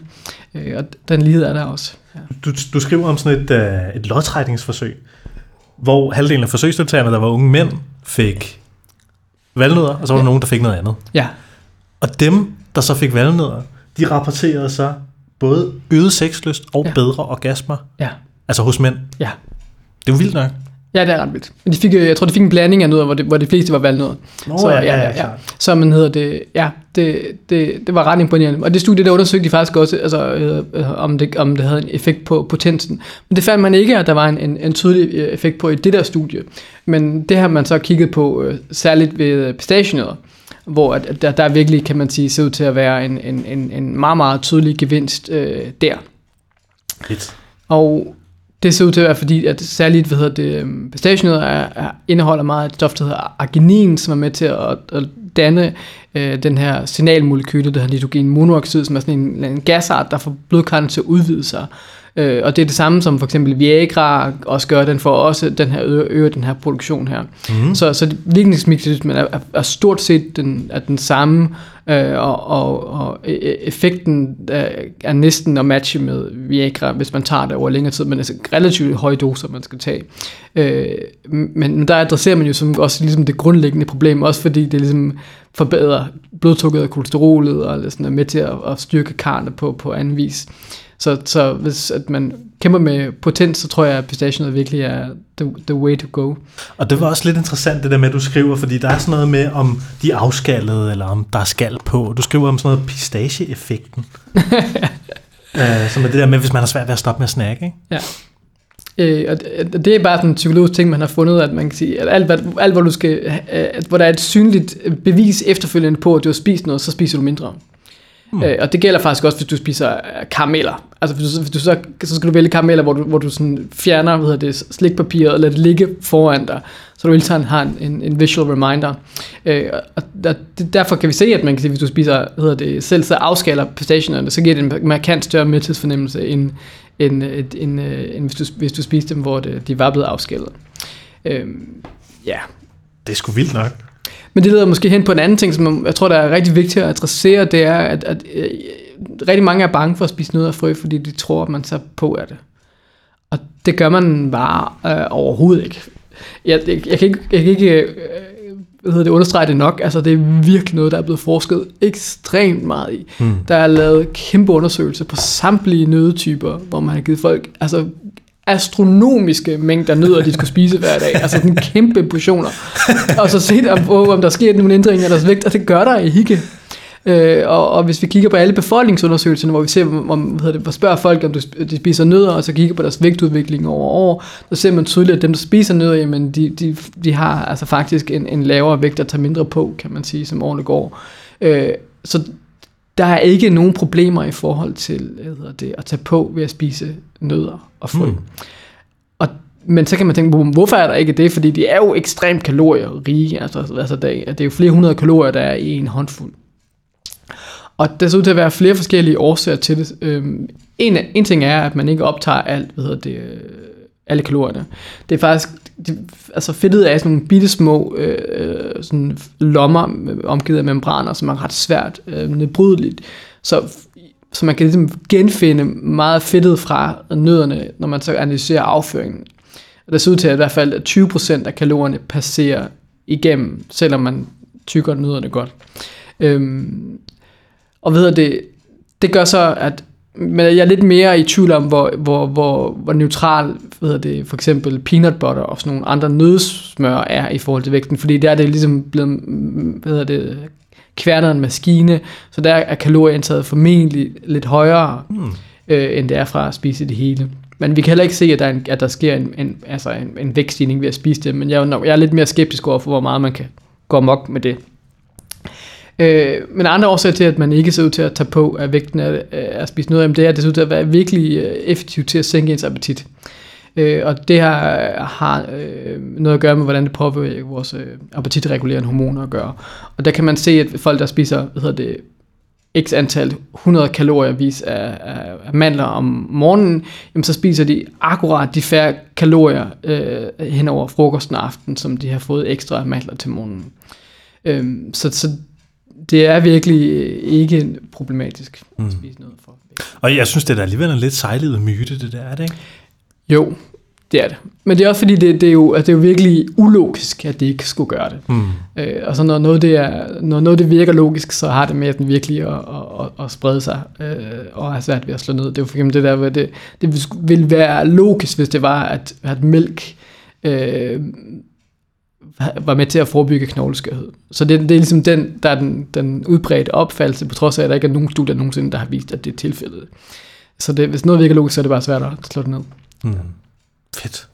Øh, og den lighed er der også. Ja. Du, du skriver om sådan et, øh, et lodtrækningsforsøg, hvor halvdelen af forsøgsdeltagerne, der var unge mænd, fik valnødder, og så var der ja. nogen, der fik noget andet. Ja. Og dem, der så fik valnødder, de rapporterede så både øget sexlyst og ja. bedre orgasmer. Ja. Altså hos mænd. Ja. Det er jo vildt nok. Ja, det er ret vildt. Men de fik, jeg tror, de fik en blanding af noget, hvor, det, hvor de fleste var valgt noget. Nå, så, ja, ja, ja, ja. Så man hedder det, ja, det, det, det var ret imponerende. Og det studie, der undersøgte de faktisk også, altså, øh, om, det, om det havde en effekt på potensen. Men det fandt man ikke, at der var en, en, en tydelig øh, effekt på i det der studie. Men det har man så kigget på, øh, særligt ved pistachienødder hvor at, der, der virkelig, kan man sige, ser ud til at være en, en, en, en meget, meget tydelig gevinst øh, der. Fedt. Og Det ser ud til at være fordi, at særligt hvad hedder det, øhm, pistachienødder er, er, indeholder meget af et stof, der hedder arginin, som er med til at, at danne øh, den her signalmolekyle, der hedder nitrogen monoxid, som er sådan en, en gasart, der får blodkarrene til at udvide sig. Øh, og det er det samme som for eksempel Viagra også gør, den får også den her øger den her produktion her. Mm. Så, så virkningsmekanismen er, er, er stort set den, er den samme, øh, og, og, og e, e, effekten er, er næsten at matche med Viagra, hvis man tager det over længere tid, men altså relativt høje doser, man skal tage. Øh, men der adresserer man jo som også ligesom det grundlæggende problem, også fordi det ligesom forbedrer blodtrykket og kolesterolet, og sådan er med til at, at styrke karne på, på anden vis. Så, så hvis at man kæmper med potens, så tror jeg, at pistachionød virkelig er the, the way to go. Og det var også lidt interessant, det der med, at du skriver, fordi der er sådan noget med, om de er afskallede, eller om der er skal på. Du skriver om sådan noget pistache-effekten. uh, som er det der med, hvis man har svært ved at stoppe med at snakke, ikke? Ja. Øh, og det er bare sådan en psykologisk ting, man har fundet, at man kan sige, at alt, hvad, alt hvor, du skal, at, hvor der er et synligt bevis efterfølgende på, at du har spist noget, så spiser du mindre. Mm. Øh, og det gælder faktisk også, hvis du spiser øh, karameller. Altså hvis du, hvis du så, så skal du vælge karameller, hvor du, hvor du sådan fjerner hvad hedder det, slikpapiret og lader det ligge foran dig, så du hele tiden har en, en visual reminder. Øh, og der, derfor kan vi se, at man kan sige, hvis du spiser hvad hedder det, selv så afskaler pistachierne, så giver det en markant større mæthedsfornemmelse, end, end, end, end, end hvis, du, hvis du spiser dem, hvor det, de var blevet afskalet. Øh, ja. Det er sgu vildt nok. Men det leder måske hen på en anden ting, som jeg tror, der er rigtig vigtigt at adressere, det er, at, at, at øh, rigtig mange er bange for at spise nødder og frø, fordi de tror, at man tager på af det. Og det gør man bare øh, overhovedet ikke. Jeg, jeg, jeg kan ikke, jeg kan ikke øh, hvad hedder det, understrege det nok. Altså, det er virkelig noget, der er blevet forsket ekstremt meget i. Hmm. Der er lavet kæmpe undersøgelser på samtlige nødetyper, hvor man har givet folk altså, astronomiske mængder nødder, de skulle spise hver dag. Altså den kæmpe portioner. Og så set om, om der sker nogle ændringer i deres vægt, og det gør der ikke. Øh, og, og hvis vi kigger på alle befolkningsundersøgelserne, hvor vi ser, om, hvad hedder det, hvor spørger folk, om de spiser nødder, og så kigger på deres vægtudvikling over år, så ser man tydeligt, at dem, der spiser nødder, jamen, de, de, de har altså faktisk en, en lavere vægt, der tager mindre på, kan man sige, som årene går. Øh, så der er ikke nogen problemer i forhold til hvad hedder det, at tage på ved at spise nødder og frø. Mm. Og, men så kan man tænke hvorfor er der ikke det? Fordi de er jo ekstremt kalorierige. Altså, altså det, det er jo flere hundrede kalorier, der er i en håndfuld. Og der ser ud til at være flere forskellige årsager til det. Øhm, en, en ting er, at man ikke optager alt, hvad hedder det, øh, alle kalorierne. Det er faktisk, det, altså fedtet er sådan nogle bitte små øh, sådan lommer omgivet af membraner, som er ret svært øh, nedbrydeligt. Så, så man kan ligesom genfinde meget fedtet fra nødderne, når man så analyserer afføringen. Og det ser ud til at i hvert fald at 20% af kalorierne passerer igennem, selvom man tykker nødderne godt. Øhm, og ved det, det gør så, at men jeg er lidt mere i tvivl om, hvor, hvor, hvor, hvor neutral hvad det, for eksempel peanut butter og sådan nogle andre nødsmør er i forhold til vægten, fordi der er det ligesom blevet hvad det, kværnet en maskine, så der er kalorieindtaget formentlig lidt højere, mm. øh, end det er fra at spise det hele. Men vi kan heller ikke se, at der, en, at der sker en, en, altså en, en vægtstigning ved at spise det, men jeg, jeg er lidt mere skeptisk over for, hvor meget man kan gå amok med det. Øh, men andre årsager til, at man ikke ser ud til at tage på af vægten af at spise noget, det er, at det ser ud til at være virkelig øh, effektivt til at sænke ens appetit. Øh, og det har, har øh, noget at gøre med, hvordan det påvirker vores øh, appetitregulerende hormoner at gøre. Og der kan man se, at folk, der spiser hvad hedder det, x antal 100 kalorier vis af, af, af mandler om morgenen, jamen så spiser de akkurat de færre kalorier øh, hen over frokosten og aften, som de har fået ekstra mandler til morgenen. Øh, så, så det er virkelig ikke problematisk at mm. spise noget for. Og jeg synes, det er da alligevel en lidt sejlet myte, det der, er det ikke? Jo, det er det. Men det er også fordi, det, det, er, jo, at det er jo virkelig ulogisk, at det ikke skulle gøre det. Mm. Øh, og så når noget, det er, når noget det virker logisk, så har det med den virkelig at, at, at sprede sig øh, og have svært ved at slå ned. Det er jo for eksempel det der, hvor det, det ville være logisk, hvis det var, at, at mælk øh, var med til at forebygge knogleskørhed. Så det, det er ligesom den, der er den, den udbredte opfattelse, på trods af, at der ikke er nogen studier nogensinde, der har vist, at det er tilfældet. Så det, hvis noget virker logisk, så er det bare svært at slå det ned. Mm. Fedt.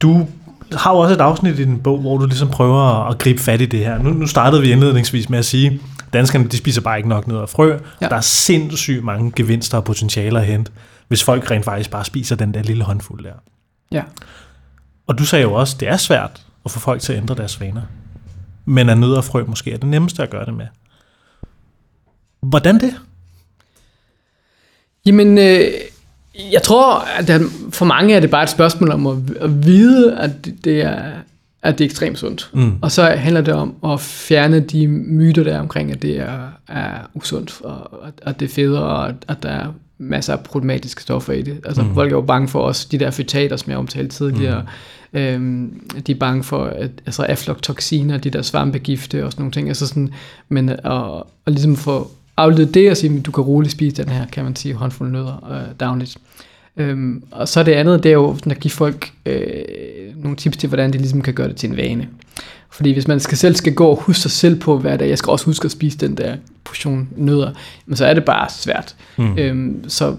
Du har jo også et afsnit i din bog, hvor du ligesom prøver at gribe fat i det her. Nu, nu startede vi indledningsvis med at sige, at danskerne de spiser bare ikke nok ned af frø. Ja. Der er sindssygt mange gevinster og potentialer at hente hvis folk rent faktisk bare spiser den der lille håndfuld der. Ja. Og du sagde jo også, det er svært at få folk til at ændre deres vaner. Men at nødder og frø måske er det nemmeste at gøre det med. Hvordan det? Jamen, øh, jeg tror, at der, for mange er det bare et spørgsmål om at, at vide, at det, er at det er ekstremt sundt. Mm. Og så handler det om at fjerne de myter, der er omkring, at det er, er usundt, og at, det er federe, og at, der er masser af problematiske stoffer i det. Altså, mm. folk er jo bange for os, de der fytater, som jeg omtalte tidligere, mm. Øhm, de er bange for at, altså aflatoxiner, de der svampegifte og sådan nogle ting. Altså sådan, men at, at ligesom få afledt det og sige, at du kan roligt spise den her, kan man sige, håndfuld nødder øh, dagligt. Øhm, og så det andet, det er jo at give folk øh, nogle tips til, hvordan de ligesom kan gøre det til en vane. Fordi hvis man skal selv skal gå og huske sig selv på hver dag, jeg skal også huske at spise den der portion nødder, men så er det bare svært. Mm. Øhm, så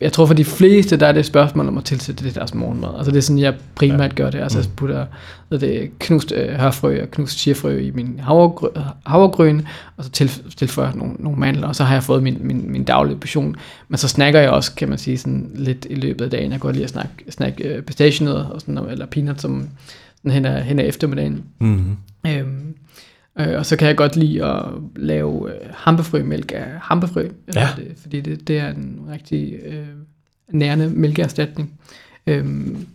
jeg tror for de fleste, der er det et spørgsmål om at tilsætte det deres morgenmad. Altså det er sådan, jeg primært gør det. Altså jeg putter det knust øh, hørfrø og knust chiafrø i min havregrøn, havregryn, og så til, tilføjer nogle, nogle mandler, og så har jeg fået min, min, min daglige portion. Men så snakker jeg også, kan man sige, sådan lidt i løbet af dagen. Jeg godt lide at snakke, snakke øh, pistachienødder, og sådan, eller peanuts, som sådan hen ad, hen ad eftermiddagen. Mm. Øhm, Øh, og så kan jeg godt lide at lave øh, hampefrømælk af hampefrø, Ja. det, fordi det, det er en rigtig øh, nærende mælkeerstatning. Øhm,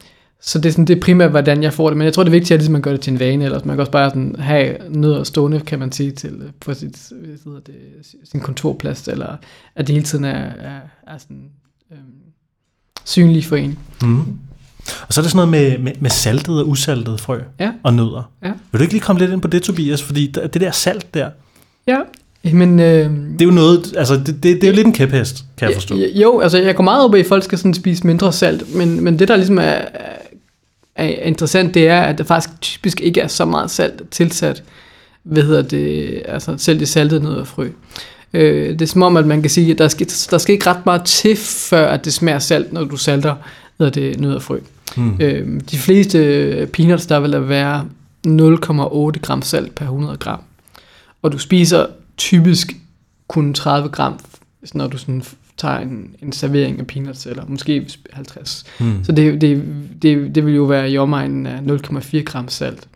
så det er, sådan, det er primært, hvordan jeg får det. Men jeg tror, det er vigtigt, at ligesom man gør det til en vane, ellers man kan også bare sådan have nødder stående, kan man sige, til, øh, på sit, hvad hedder det, sin kontorplads, eller at det hele tiden er, er, er sådan, øhm, synlig for en. Mm. Og så er det sådan noget med, med, med saltet og usaltet frø Ja. og nødder. Ja. Vil du ikke lige komme lidt ind på det, Tobias? Fordi det der salt der, Ja, men... Øh, det er jo noget, altså det, det, det er jo lidt en kæphest, kan jeg forstå. Jo, altså jeg går meget op i, at folk skal sådan spise mindre salt, men, men det der ligesom er, er, er interessant, det er, at der faktisk typisk ikke er så meget salt tilsat, hvad hedder det, altså selv det saltede nødder og frø. Øh, det er som om, at man kan sige, at der skal, der skal ikke ret meget til, før at det smager salt, når du salter hedder det, nødder og frø. Mm. Øh, de fleste peanuts, der vil være 0,8 gram salt per 100 gram. Og du spiser typisk kun 30 gram, når du sådan tager en, en servering af peanuts, eller måske 50. Mm. Så det, det, det, det vil jo være i omegnen af 0,4 gram salt.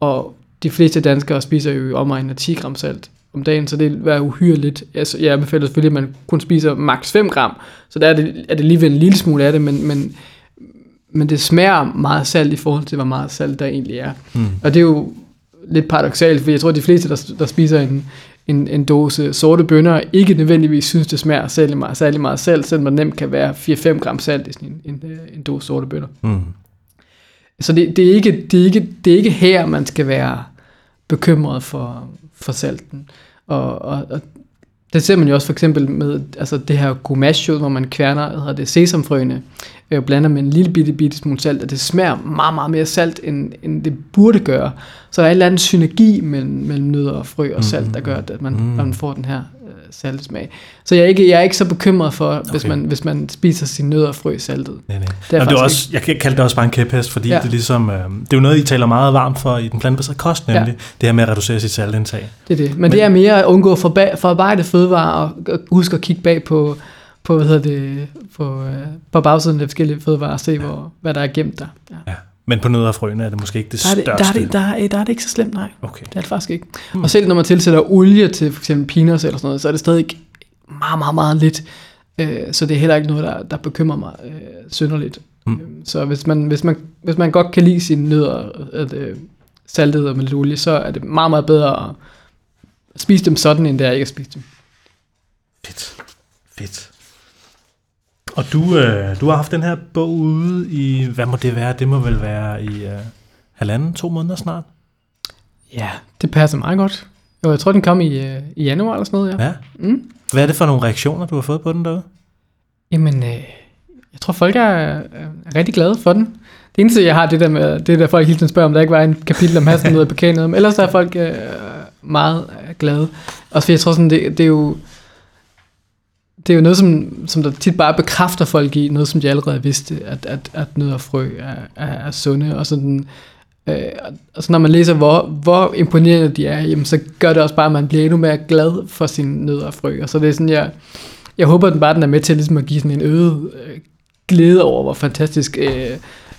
Og de fleste danskere spiser jo i omegnen af 10 gram salt om dagen, så det vil være uhyre lidt. Altså, jeg anbefaler selvfølgelig, at man kun spiser maks 5 gram, så der er det, er det lige ved en lille smule af det, men, men, men det smager meget salt i forhold til, hvor meget salt der egentlig er. Mm. Og det er jo lidt paradoxalt, for jeg tror, at de fleste, der, der spiser en, en, en dåse sorte bønner, ikke nødvendigvis synes, det smager særlig meget, særlig meget salt, selvom der nemt kan være 4-5 gram salt i sådan en, en, en dåse sorte bønner. Mm. Så det, det, er ikke, det, er ikke, det er ikke her, man skal være bekymret for, for salten. Og, og, og det ser man jo også for eksempel med altså det her gomasho, hvor man kværner hedder det, sesamfrøene, øh, blander med en lille bitte, bitte smule salt, og det smager meget, meget mere salt, end, end det burde gøre. Så der er en eller anden synergi mellem, mellem nødder og frø og salt, der gør, at man, Mm. mm. man får den her øh, salte smag. Så jeg er ikke, jeg er ikke så bekymret for, okay. hvis, man, hvis man spiser sine nødder og frø saltet. Nej, nej. Det er Jamen, det er også, jeg kan kalde det også bare en kæphest, fordi ja. Ja. det er ligesom, øh, det er jo noget, I taler meget varmt for i den plantebaserede kost, nemlig ja. det her med at reducere sit saltindtag. Det er det. Men, Men det er mere at undgå forba- forarbejdet fødevarer og huske at kigge bag på, på hvad hedder det, på, øh, på bagsiden af forskellige fødevarer og se, hvor, hvad der er gemt der. Ja. Ja. Men på nødder og frøene er det måske ikke det Der, er det, største. der, er det, der, er, der er det ikke så slemt, nej. Okay. Det er det faktisk ikke. Hmm. Og selv når man tilsætter olie til for eksempel peanuts eller sådan noget, så er det stadig meget, meget, meget lidt. Øh, så det er heller ikke noget, der, der bekymrer mig øh, synderligt. Mm. Mm. Så hvis man, hvis, man, hvis man godt kan lide sine nødder at, øh, saltet og med lidt olie, så er det meget, meget bedre at spise dem sådan, end det er ikke at spise dem. Fedt. Fedt. Og du, øh, du har haft den her bog ude i, hvad må det være? Det må vel være i øh, halvanden, to måneder snart? Ja, det passer meget godt. Jo, jeg tror, den kom i, øh, i januar eller sådan noget, ja. Ja. Mm. Hvad er det for nogle reaktioner, du har fået på den derude? Jamen, øh, jeg tror, folk er, er rigtig glade for den. Det eneste, jeg har, det der med, det der folk hele tiden spørger, om der ikke var en kapitel om hassen noget på Men ellers er folk øh, meget øh, glade. Også fordi jeg tror sådan, det, det er jo det er jo noget, som, som der tit bare bekræfter folk i, noget som de allerede vidste, at, at, at nødder og frø er, er, er sunde, og sådan, øh, og så når man læser, hvor, hvor imponerende de er, jamen, så gør det også bare, at man bliver endnu mere glad for sine nødder og frø, og så det er sådan, jeg, jeg håber, at den bare den er med til ligesom at give sådan en øget øh, glæde over, hvor fantastisk øh,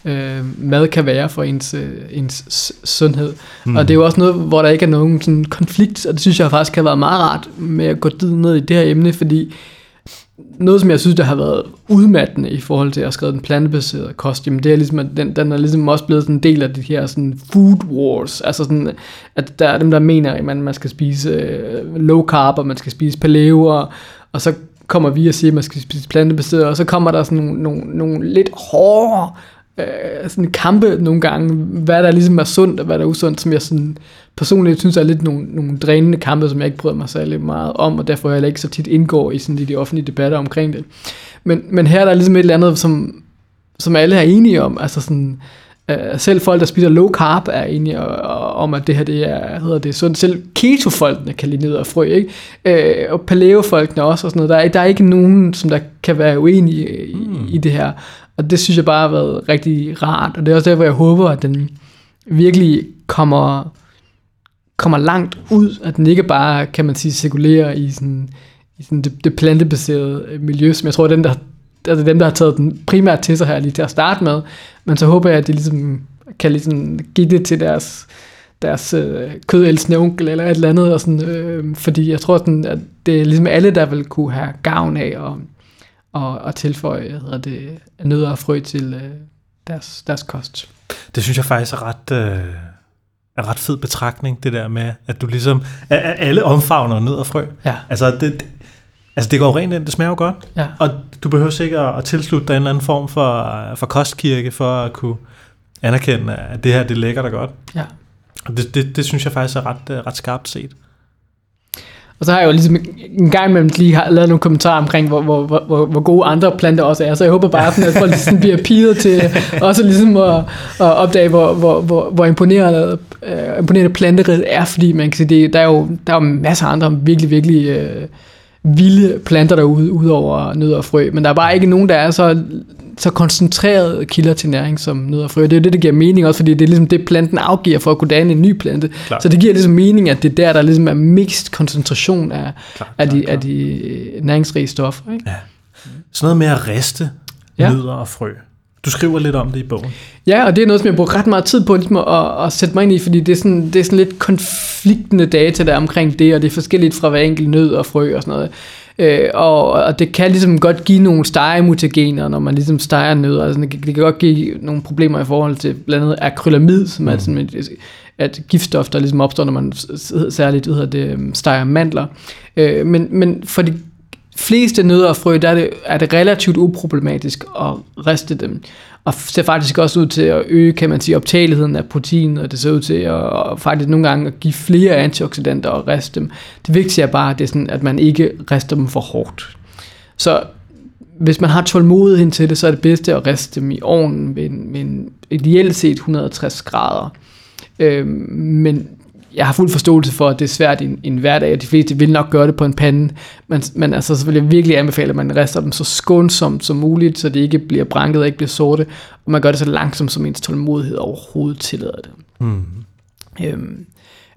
øh, mad kan være for ens, øh, ens sundhed. Mm. Og det er jo også noget, hvor der ikke er nogen sådan konflikt, og det synes jeg faktisk har været meget rart med at gå ned i det her emne, fordi noget, som jeg synes, der har været udmattende i forhold til at skrive den plantebaserede kost, jamen det er ligesom, at den, den er ligesom også blevet sådan en del af de her sådan food wars, altså sådan, at der er dem, der mener, at man, man skal spise øh, low carb, og man skal spise paleo, og, og så kommer vi og siger, at man skal spise plantebaseret, og så kommer der sådan nogle, nogle, nogle lidt hårdere øh, sådan kampe nogle gange, hvad der ligesom er sundt, og hvad der er usundt, som jeg sådan personligt synes er lidt nogle, nogle drænende kampe, som jeg ikke bryder mig særlig meget om, og derfor jeg heller ikke så tit indgår i sådan de, de offentlige debatter omkring det. Men, men her er der ligesom et eller andet, som, som alle er enige om, altså sådan, øh, selv folk, der spiser low carb, er enige om, at det her det er, hedder det sundt. Selv keto-folkene kan lide ned og frø, ikke? Øh, og paleo-folkene også, og sådan noget. Der er, der er ikke nogen, som der kan være uenige i, mm. i det her. Og det synes jeg bare har været rigtig rart, og det er også derfor, jeg håber, at den virkelig kommer, kommer langt ud, at den ikke bare, kan man sige, cirkulerer i sådan, i sådan det, det plantebaserede øh, miljø, som jeg tror, er den, der, altså dem, der har taget den primært til sig her lige til at starte med, men så håber jeg, at de ligesom kan ligesom give det til deres, deres øh, kødelsende onkel eller et eller andet, og sådan, øh, fordi jeg tror, sådan, at det er ligesom alle, der vil kunne have gavn af at, og, og tilføje hedder det, nødder og frø til øh, deres, deres kost. Det synes jeg faktisk er ret, øh, er ret fed betragtning, det der med, at du ligesom, at alle omfavner nødder og frø. Ja. Altså, det, det- altså det går rent ind, det smager jo godt. Ja. Og du behøver sikkert at tilslutte dig en eller anden form for, for kostkirke, for at kunne anerkende, at det her, det er lækkert og godt. Ja. Det, det, det synes jeg faktisk er ret, øh, ret skarpt set. Og så har jeg jo ligesom en gang imellem lige har lavet nogle kommentarer omkring, hvor, hvor, hvor, hvor, gode andre planter også er. Så jeg håber bare, sådan, at folk ligesom bliver piget til også ligesom at, at opdage, hvor, hvor, hvor, hvor imponerende, uh, imponerende planteriget er. Fordi man kan sige, det, der, er jo, der er jo masser af andre virkelig, virkelig uh, vilde planter derude, udover nødder og frø. Men der er bare ikke nogen, der er så, så koncentrerede kilder til næring som nødder og frø. Det er jo det, der giver mening også, fordi det er ligesom det, planten afgiver for at kunne danne en ny plante. Klart. Så det giver ligesom mening, at det er der, der ligesom er mixed koncentration af, Klart, af, de, klart, af de næringsrige stoffer. Ikke? Sådan noget med at riste Ja. ja. nødder og frø. Du skriver lidt om det i bogen. Ja, og det er noget, som jeg bruger ret meget tid på ligesom at, at, at sætte mig ind i, fordi det er, sådan, det er sådan lidt konfliktende data der er omkring det, og det er forskelligt fra hver enkelt nød og frø og sådan noget. Øh, og, og det kan ligesom godt give nogle stegemutagener, når man ligesom steger nødder. Altså, det, kan- det kan godt give nogle problemer i forhold til blandt andet akrylamid, som er sådan et, et giftstof, der ligesom opstår, når man særligt hvad hedder det, steger mandler. Øh, men, men for de fleste nødder og frø, der er det, er det relativt uproblematisk at riste dem. Og ser faktisk også ud til at øge, kan man sige, optageligheden af protein, og det ser ud til at, faktisk nogle gange at give flere antioxidanter og riste dem. Det vigtige er bare, at, det er sådan, at man ikke rister dem for hårdt. Så hvis man har tålmodighed til det, så er det bedste at riste dem i ovnen ved en, ved en ideelt set 160 grader. Øhm, men jeg har fuld forståelse for, at det er svært i en, i en hverdag, og de fleste vil nok gøre det på en pande, men, men altså, så vil jeg virkelig anbefale, at man rister dem så skånsomt som muligt, så det ikke bliver branket og ikke bliver sorte, og man gør det så langsomt, som ens tålmodighed overhovedet tillader det. Mm. Øhm,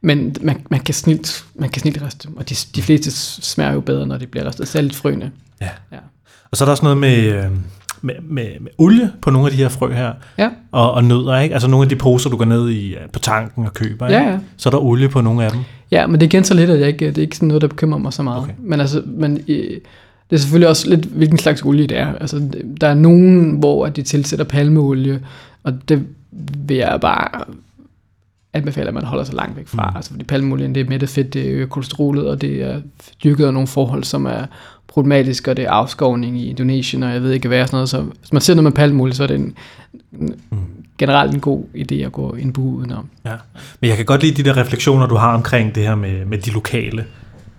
men man, man, kan snilt, man kan snilt riste dem, og de, de fleste smager jo bedre, når de bliver ristet, særligt frøene. Ja. Ja. Og så er der også noget med, øh, med, med, med olie på nogle af de her frø her, Ja. og, og nødder, ikke? Altså nogle af de poser, du går ned i øh, på tanken og køber, ikke? Ja, ja. Så er der olie på nogle af dem. Ja, men det er igen så lidt, at jeg ikke, det er ikke sådan noget, der bekymrer mig så meget. Okay. Men, altså, men øh, det er selvfølgelig også lidt, hvilken slags olie det er. Altså, der er nogen, hvor at de tilsætter palmeolie, og det vil jeg bare anbefale, at man holder sig langt væk fra. Mm. Altså, fordi palmeolien, det er mættet fedt, det øger kolesterolet, og det er dyrket af nogle forhold, som er problematiske, og det er afskovning i Indonesien, og jeg ved ikke hvad, sådan noget. Så hvis man ser noget med palmeolie, så er det en, en, generelt en god idé at gå en bu udenom. Ja. Men jeg kan godt lide de der refleksioner, du har omkring det her med, med de lokale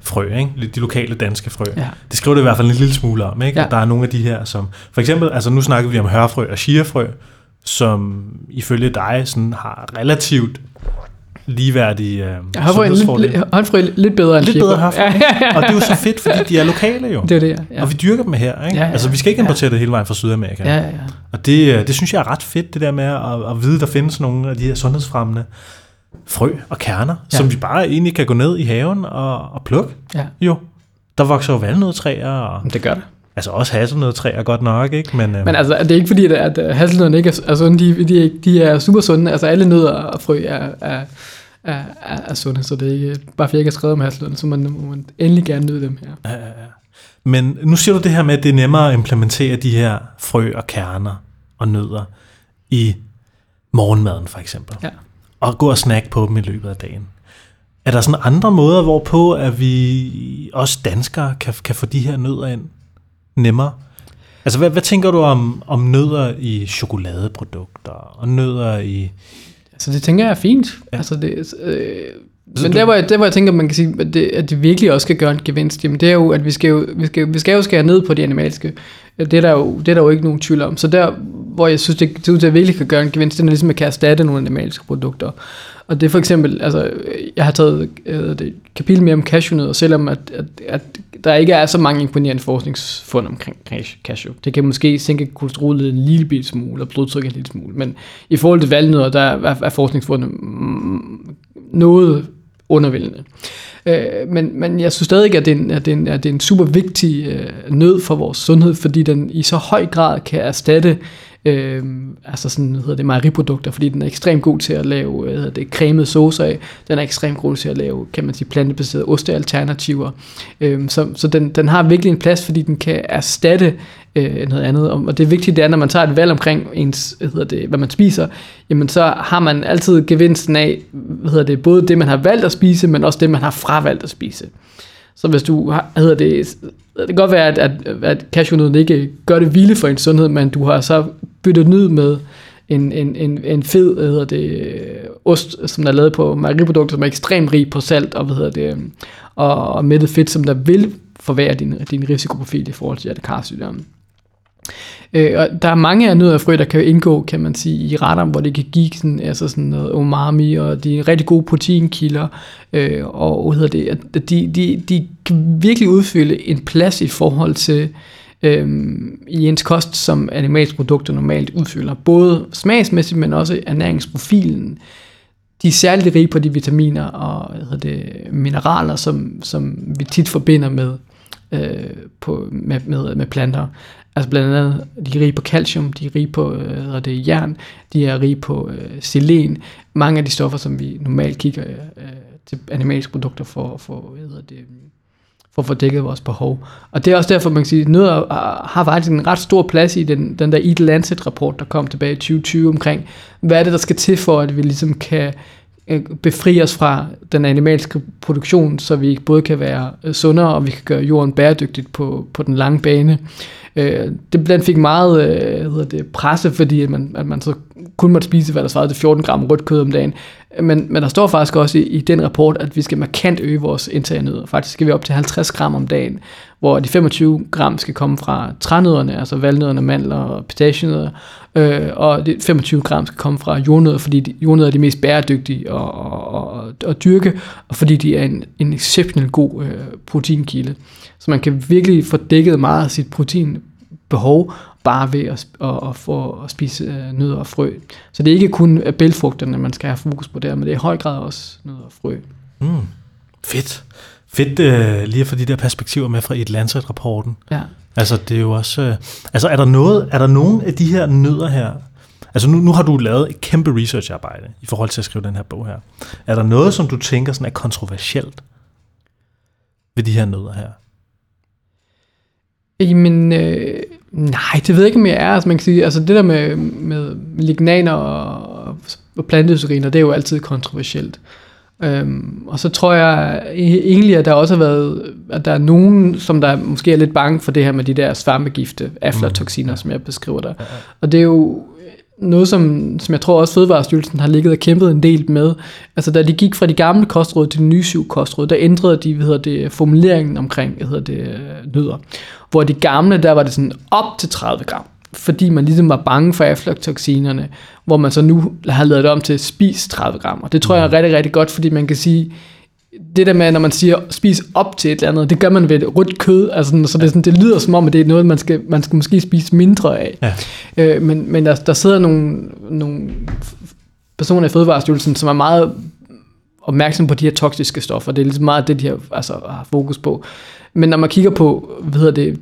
frø, ikke? de lokale danske frø. Ja. Det skriver det i hvert fald en lille smule om, ikke? Ja. At der er nogle af de her, som... For eksempel, altså nu snakker vi om hørfrø og chiafrø, som ifølge dig sådan har relativt ligeværdige øh, sundhedsfordele. lidt, håndfrø lidt bedre end Lidt bedre. Ja, ja, ja. Og det er jo så fedt, fordi de er lokale jo. Det er det, ja. Og vi dyrker dem her, ikke? Ja, ja. Altså vi skal ikke Ja. importere det hele vejen fra Sydamerika. Ja, ja, ja. Og det, øh, det synes jeg er ret fedt, det der med at, at vide, der findes nogle af de her sundhedsfremmende frø og kerner, Ja. ja. som vi bare egentlig kan gå ned i haven og, og plukke. ja. Jo. der vokser jo valnødtræer, og Det gør det. altså også hasselnødtræer godt nok, ikke? Men, øh, Men altså, det er ikke fordi, at, at hasselnødderne ikke er, er sunde. De, de, er, de er super sunde. Altså, alle nødder og frø er, er, er, er sunde, så det er ikke, bare fordi jeg ikke har skrevet om hasselnødderne, så man, må man endelig gerne nyde dem her. Men nu siger du det her med, at det er nemmere at implementere de her frø og kerner og nødder i morgenmaden for eksempel. Ja. Og gå og snakke på dem i løbet af dagen. Er der sådan andre måder, hvorpå at vi også danskere kan, kan få de her nødder ind nemmere? Altså, hvad, hvad tænker du om, om nødder i chokoladeprodukter og nødder i... Så det tænker jeg er fint. Ja. Altså det, øh, Så men du- der hvor, jeg, der hvor jeg tænker, man kan sige, at det, at det virkelig også skal gøre en gevinst, jamen det er jo, at vi skal jo, vi skal, vi skal jo skære ned på de animalske. Det er, der jo, det er der jo ikke nogen tvivl om. Så der, hvor jeg synes, det ser ud til at virkelig kan gøre en gevinst, det er ligesom at kan erstatte nogle animalske produkter. Og det er for eksempel, altså, jeg har taget øh, det, et kapitel mere om cashewnødder, selvom at, at, at der ikke er så mange imponerende forskningsfund omkring cashew. Det kan måske sænke kolesterolet en lille bit smule, og blodtrykket en lille smule, men i forhold til valnødder, der er, er forskningsfundet mm, noget undervældende. Øh, men, men jeg synes stadig, at det er en, at det er en, at det er en super vigtig øh, nød for vores sundhed, fordi den i så høj grad kan erstatte øh, Øhm, altså sådan, hvad hedder det, mejeriprodukter, fordi den er ekstremt god til at lave øh, hedder det, cremede saucer af. Den er ekstremt god til at lave, kan man sige, plantebaserede ostealternativer. Øh, så så den, den har virkelig en plads, fordi den kan erstatte øh, noget andet. Og det vigtige det er, når man tager et valg omkring ens, hvad, hedder det, hvad man spiser, jamen så har man altid gevinsten af, hvad hedder det, både det, man har valgt at spise, men også det, man har fravalgt at spise. Så hvis du har, hedder det, det kan godt være, at, at, at cashewnøden ikke gør det vilde for en sundhed, men du har så byttet nyd med en, en, en, en fed hvad hedder det, ost, som der er lavet på mejeriprodukter, som er ekstremt rig på salt og, hvad hedder det, og, og mættet fedt, som der vil forværre din, din risikoprofil i forhold til hjertekarsygdomme. Øh, og der er mange af nødder og frø, der kan indgå, kan man sige, i retter, hvor det kan give sådan, altså sådan noget umami, og de er rigtig gode proteinkilder, øh, og hvad hedder det, at de, de, de kan virkelig udfylde en plads i forhold til øh, i ens kost, som animalske produkter normalt udfylder. Både smagsmæssigt, men også ernæringsprofilen. De er særligt rige på de vitaminer og hvad hedder det, mineraler, som, som vi tit forbinder med, øh, på, med, med, med planter. Altså blandt andet, de er rige på calcium, de er rige på øh, hvad hedder det, jern, de er rige på øh, selen. Mange af de stoffer, som vi normalt kigger øh, til animalske produkter for, for, hvad hedder det, for at få dækket vores behov. Og det er også derfor, man kan sige, at nødder øh, har faktisk en ret stor plads i den, den der Eat Lancet-rapport, der kom tilbage i 2020 omkring, hvad er det, der skal til for, at vi ligesom kan øh, Øh, befri os fra den animalske produktion, så vi både kan være øh, sundere, og vi kan gøre jorden bæredygtigt på, på den lange bane. Øh, det den fik meget øh, hvad hedder det, presse, fordi at man, at man så kun måtte spise, hvad der svarede til 14 gram rødt kød om dagen. Men, men der står faktisk også i, i den rapport, at vi skal markant øge vores indtag af nødder. Faktisk skal vi op til 50 gram om dagen, hvor de 25 gram skal komme fra trænødderne, altså valnødderne, mandler og pistachienødder, øh, og de 25 gram skal komme fra jordnødder, fordi de, jordnødder er de mest bæredygtige at, og, og, og dyrke, og fordi de er en, en exceptionelt god øh, proteinkilde. Så man kan virkelig få dækket meget af sit proteinbehov, bare ved at, at, at få at spise øh, nødder og frø. Så det er ikke kun øh, bælfrugterne, man skal have fokus på der, men det er i høj grad også nødder og frø. Mm, fedt. Fedt øh, lige at få de der perspektiver med fra et Lancet-rapporten. Ja. Altså, det er jo også... Øh, altså, er der, noget, er der nogen af de her nødder her... Altså, nu, nu har du lavet et kæmpe researcharbejde i forhold til at skrive den her bog her. Er der noget, som du tænker sådan er kontroversielt ved de her nødder her? Jamen, øh, nej, det ved jeg ikke, om jeg er. Altså, man kan sige, altså det der med, med lignaner og, og planteøstriner, det er jo altid kontroversielt. Øhm, og så tror jeg egentlig, at der også har været, at der er nogen, som der måske er lidt bange for det her med de der svampegifte, aflatoxiner, mm. som jeg beskriver der. Og det er jo noget, som, som jeg tror også Fødevarestyrelsen har ligget og kæmpet en del med. Altså da de gik fra de gamle kostråd til de nye syv kostråd, der ændrede de hvad hedder det, formuleringen omkring hvad hedder det, nødder. Hvor de gamle, der var det sådan op til 30 gram fordi man ligesom var bange for aflatoxinerne, hvor man så nu har lavet det om til spis 30 gram. Og det tror jeg er rigtig, rigtig godt, fordi man kan sige, det der med, når man siger spis op til et eller andet, det gør man ved et rødt kød, altså sådan, så det, sådan, det lyder som om, at det er noget, man skal, man skal måske spise mindre af. Ja. Øh, men men der, der sidder nogle, nogle personer i Fødevarestyrelsen, som er meget opmærksom på de her toksiske stoffer. Det er ligesom meget det, de har, altså, har fokus på. Men når man kigger på, hvad hedder det,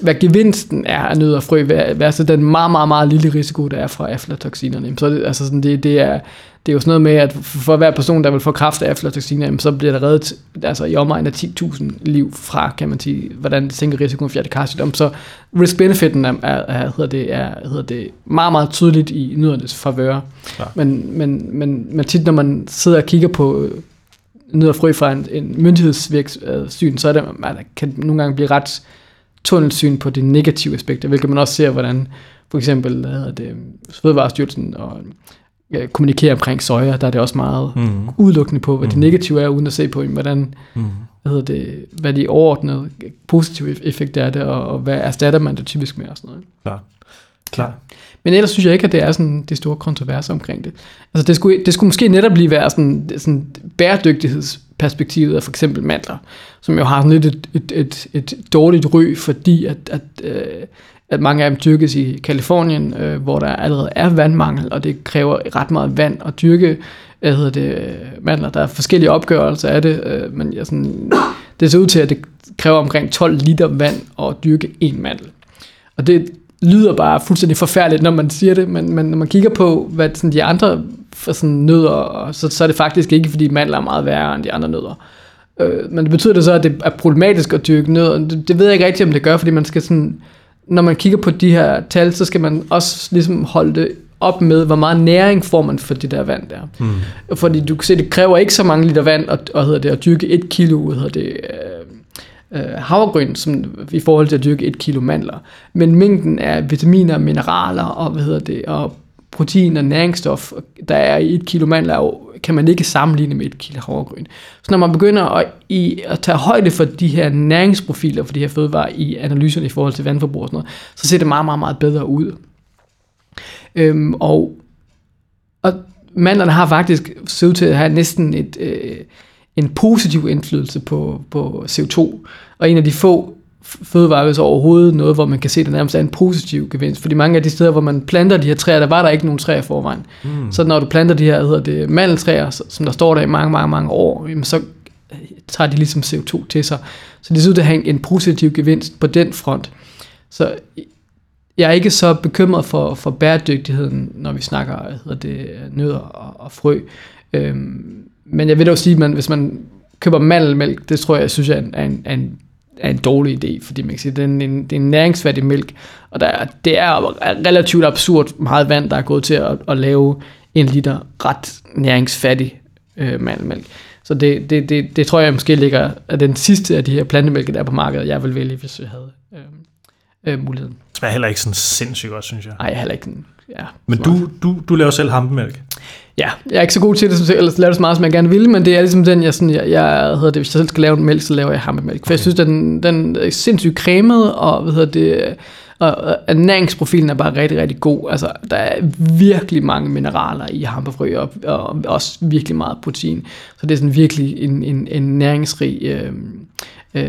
hvad gevinsten er af nød og frø, versus den meget, meget, meget lille risiko, der er fra aflatoksinerne, så er det, altså sådan, det, det, er, det er jo sådan noget med, at for hver person, der vil få kraft af aflatoxiner, så bliver der reddet altså i omegn af 10.000 liv fra, kan man sige, hvordan det sænker risikoen for hjertekarsygdom. Så risk-benefiten er, er, hedder det, er hedder det, meget, meget tydeligt i nødernes favør. Ja. Men, men, men, men tit, når man sidder og kigger på nød frø fra en, en myndighedsvirksyn, så er det, man kan nogle gange blive ret tunnelsyn på de negative aspekter, hvilket man også ser, hvordan for eksempel hvad det, Fødevarestyrelsen og ja, kommunikerer omkring soja, der er det også meget mm. udelukkende på, hvad mm. det negative er, uden at se på, hvordan, mm. hvad, hedder det, hvad de overordnede positive effekter er det, og, og hvad erstatter man det typisk med og sådan noget. Klar. Klar. Men ellers synes jeg ikke, at det er sådan det store kontroverser omkring det. Altså det skulle, det skulle måske netop lige være sådan, sådan bæredygtighedsperspektivet af for eksempel mandler, som jo har sådan lidt et, et, et, et dårligt ry, fordi at, at, øh, at mange af dem dyrkes i Kalifornien, øh, hvor der allerede er vandmangel, og det kræver ret meget vand at dyrke øh, hvad hedder det, øh, mandler. Der er forskellige opgørelser af det, øh, men jeg sådan, det ser ud til, at det kræver omkring 12 liter vand at dyrke en mandel. Og det lyder bare fuldstændig forfærdeligt, når man siger det, men, men når man kigger på, hvad sådan de andre for sådan nødder, så, så er det faktisk ikke, fordi mandler er meget værre end de andre nødder. Øh, men det betyder det så, at det er problematisk at dyrke nødder. Det, det ved jeg ikke rigtigt, om det gør, fordi man skal sådan, når man kigger på de her tal, så skal man også ligesom holde det op med, hvor meget næring får man for det der vand der. Mm. Fordi du kan se, det kræver ikke så mange liter vand at, at, hedder det, at dyrke et kilo hedder det, øh, øh, havregryn, som i forhold til at dyrke et kilo mandler. Men mængden af vitaminer, mineraler og, hvad hedder det, og protein og næringsstof, der er i et kilo mandler, kan man ikke sammenligne med et kilo havregryn. Så når man begynder at, i, at tage højde for de her næringsprofiler for de her fødevarer i analyserne i forhold til vandforbrug og sådan noget, så ser det meget, meget, meget bedre ud. Øhm, og, og mandlerne har faktisk set ud til at have næsten et, øh, en positiv indflydelse på, på CO2. Og en af de få fødevarer, hvis overhovedet noget, hvor man kan se, at der nærmest er en positiv gevinst. Fordi mange af de steder, hvor man planter de her træer, der var der ikke nogen træer forvejen. Mm. Så når du planter de her, hedder det, mandeltræer, som der står der i mange, mange, mange år, jamen så tager de ligesom CO2 til sig. Så det synes, at have en positiv gevinst på den front. Så jeg er ikke så bekymret for, for bæredygtigheden, når vi snakker hedder det, nødder og, og frø. Øhm, men jeg vil dog sige, at hvis man køber mandelmælk, det tror jeg, jeg synes er en, er en, er en er en dårlig idé, fordi man kan sige, det er en, det er en næringsfattig mælk, og der, det er relativt absurd meget vand, der er gået til at, at lave en liter ret næringsfattig øh, mandelmælk. Så det, det, det, det tror jeg måske ligger af den sidste af de her plantemælke, der er på markedet, jeg vil vælge, hvis jeg havde øh, øh, muligheden. Det smager heller ikke sådan sindssygt godt, synes jeg. Nej, heller ikke. Ja, Men du, du, du laver selv hampemælk? Ja, jeg er ikke så god til det, eller laver det så meget, som jeg gerne vil, men det er ligesom den, jeg, sådan, jeg, jeg hedder det, hvis jeg selv skal lave en mælk, så laver jeg hampemælk. For okay. jeg synes, den, den er sindssygt cremet, og hvad hedder det, og ernæringsprofilen er bare rigtig, rigtig god. Altså, der er virkelig mange mineraler i hampefrø, og, og også virkelig meget protein. Så det er sådan virkelig en, en, en næringsrig øh, øh,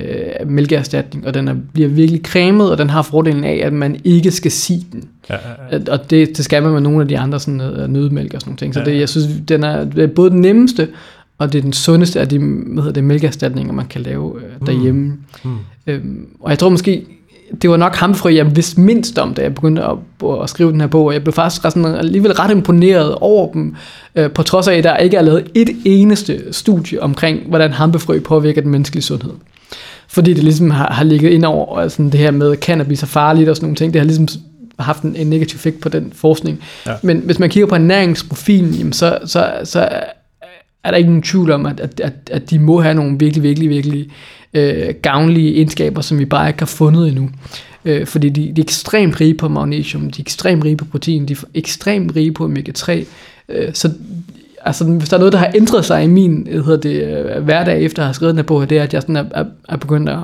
mælkeerstatning, og den er, bliver virkelig cremet, og den har fordelen af, at man ikke skal sige den. Ja, ja, ja. Og det, det skal man med nogle af de andre sådan, øh, nødmælk og sådan nogle ting. Så det, jeg synes, den er, det er både den nemmeste, og det er den sundeste af de hvad hedder det, mælkeerstatninger, man kan lave øh, derhjemme. Mm. Mm. Øhm, og jeg tror måske, det var nok hamfrø, jeg vidste mindst om, da jeg begyndte at, at skrive den her bog, og jeg blev faktisk sådan, alligevel ret imponeret over dem, øh, på trods af, at der ikke er lavet et eneste studie omkring, hvordan hampefrø påvirker den menneskelige sundhed fordi det ligesom har, har ligget ind over altså det her med, cannabis er farligt og sådan nogle ting. Det har ligesom haft en, en negativ effekt på den forskning. Ja. Men hvis man kigger på ernæringsprofilen, jamen så, så, så er der ikke nogen tvivl om, at, at, at, at de må have nogle virkelig, virkelig, virkelig øh, gavnlige egenskaber, som vi bare ikke har fundet endnu. Øh, fordi de, de er ekstremt rige på magnesium, de er ekstremt rige på protein, de er ekstremt rige på omega-3. Øh, så altså, hvis der er noget, der har ændret sig i min hedder det, øh, hverdag, efter at have skrevet den her bog, det er, at jeg sådan er, er, er begyndt at,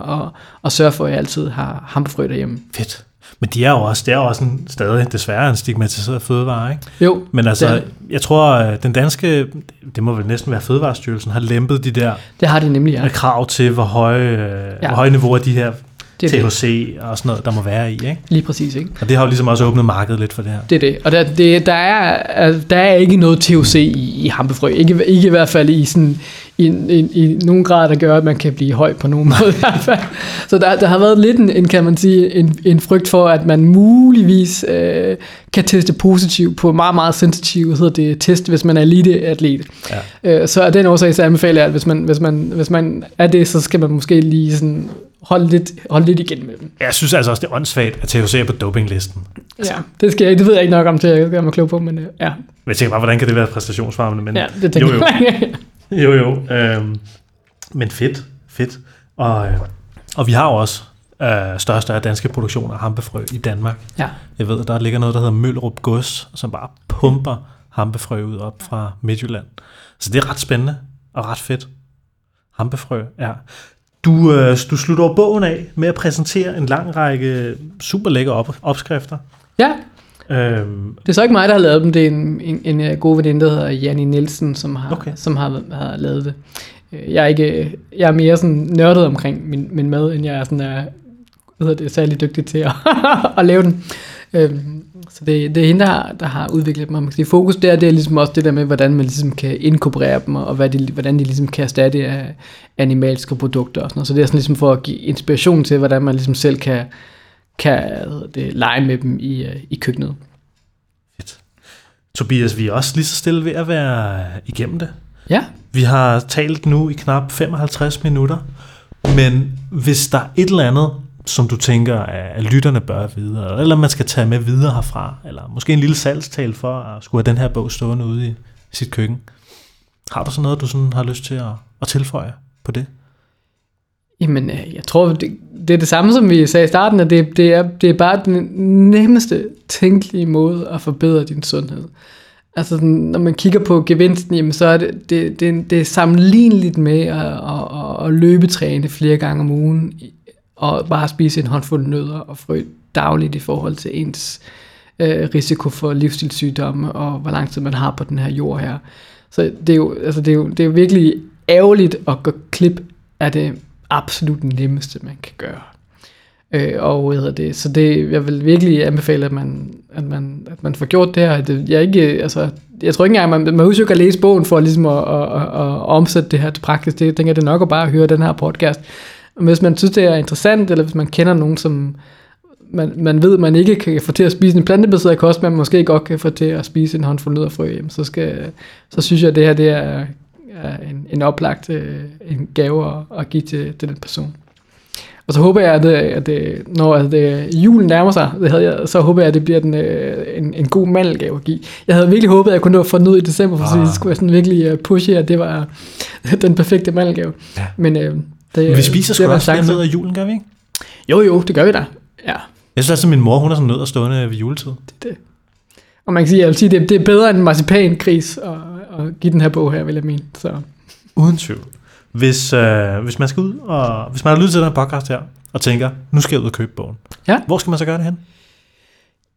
at sørge for, at jeg altid har hampefrø derhjemme. Fedt. Men de er jo også, det er jo også en, stadig desværre en stigmatiseret fødevare, ikke? Jo. Men altså, det jeg tror, øh, den danske, det må vel næsten være Fødevarestyrelsen, har lempet de der det har de nemlig, ja. krav til, hvor høje, øh, ja. hvor høje niveauer de her Det er det. THC og sådan noget, der må være i, ikke? Lige præcis, ikke? Og det har jo ligesom også åbnet markedet lidt for det her. Det er det. Og der, det, der, er, altså, der er ikke noget THC i, i hampefrø. Ikke, ikke i hvert fald i, sådan, i, i, i nogen grad, der gør, at man kan blive høj på nogen måde. i hvert fald. Så der, der har været lidt en, en, kan man sige, en, en frygt for, at man muligvis øh, kan teste positivt på meget, meget sensitive hedder det, test, hvis man er elite-atlet. Ja. Øh, så af den årsag, så anbefaler jeg, at hvis man, hvis, man, hvis man er det, så skal man måske lige sådan holde lidt, holde lidt igen med dem. Jeg synes altså også, det er åndssvagt, at THC er på dopinglisten. Ja, det, skal jeg, det ved jeg ikke nok om til at gøre mig klog på, men øh, ja, Men jeg tænker bare, hvordan kan det være præstationsfarvende? Men, ja det tænker jo, jo. jeg. Jo, jo. Øhm, men fedt, fedt. Og, øh, og vi har jo også øh, største af danske produktioner af hampefrø i Danmark. ja. Jeg ved, der ligger noget, der hedder Møllerup Gods, som bare pumper hampefrø ud op fra Midtjylland. Så det er ret spændende og ret fedt. Hampefrø, ja. Du, øh, du slutter bogen af med at præsentere en lang række super lækre op- opskrifter. ja, Øhm, det er så ikke mig, der har lavet dem. Det er en, en, en øh, god veninde, der hedder Janni Nielsen, som har, Okay. som har, har lavet det. Øh, Jeg er, ikke, jeg er mere sådan nørdet omkring min, min mad, end jeg er sådan er, hvad det, særlig dygtig til at, at lave den. Øhm, Så det, det er hende, der har, der har udviklet dem. Og man kan sige, fokus der, det er ligesom også det der med, hvordan man ligesom kan inkorporere dem, og hvad de, hvordan de ligesom kan erstatte af animalske produkter og sådan noget. Så det er sådan ligesom for at give inspiration til, hvordan man ligesom selv kan, kan det, lege med dem i, øh, i køkkenet. fedt. Tobias, vi er også lige så stille ved at være igennem det. Ja, Vi har talt nu i knap 55 minutter, men hvis der er et eller andet, som du tænker, at lytterne bør vide, eller man skal tage med videre herfra, eller måske en lille salgstal for at skulle have den her bog stående ude i sit køkken. Har du så noget, du sådan har lyst til at, at tilføje på det? Jamen, øh, jeg tror, det, det er det samme, som vi sagde i starten, at det, det, er, det er bare den nemmeste tænkelige måde at forbedre din sundhed. Altså, sådan, når man kigger på gevinsten, jamen, så er det, det, det, det er sammenligneligt med at, at, at, løbetræne flere gange om ugen, og bare spise en håndfuld nødder og frø dagligt i forhold til ens øh, risiko for livsstilssygdomme, og hvor lang tid man har på den her jord her. Så det er jo, altså det er jo, det er jo virkelig ærgerligt at gå klip af det absolut nemmeste, man kan gøre. Øh, og hvad hedder det, så det, jeg vil virkelig anbefale, at man, at man, at man får gjort det her. Det, jeg, ikke, altså, jeg tror ikke engang, man, man husker at læse bogen for ligesom at, at, at, at, omsætte det her til praksis. Det jeg tænker det er nok at bare høre den her podcast. Og hvis man synes, det er interessant, eller hvis man kender nogen, som man, man ved, man ikke kan få til at spise en plantebaseret kost, men måske godt kan få til at spise en håndfuld nødderfrø, så, skal, så synes jeg, at det her det er, er en, en oplagt øh, en gave at, at give til, til den person. Og så håber jeg, at, det, at det, når at det, julen nærmer sig, det havde jeg, så håber jeg, at det bliver den, øh, en, en god mandelgave at give. Jeg havde virkelig håbet, at jeg kunne nå få den ud i december, for Ah. så skulle jeg sådan virkelig øh, pushe, at det var den perfekte mandelgave. Ja. Men øh, det, Vi spiser sgu også chance. ned af julen, gør vi ikke? Jo, jo, det gør vi da. Ja, Jeg synes altså, min mor, hun er sådan nødt at stående ved juletid. det, det. Og man kan sige, jeg vil sige, det, det er bedre end marcipangris at, at give den her bog her, vil jeg mene. Så. Uden tvivl. Hvis, øh, hvis man skal ud, og hvis man har lyttet til den her podcast her, og tænker, nu skal jeg ud og købe bogen. Ja. Hvor skal man så gøre det hen?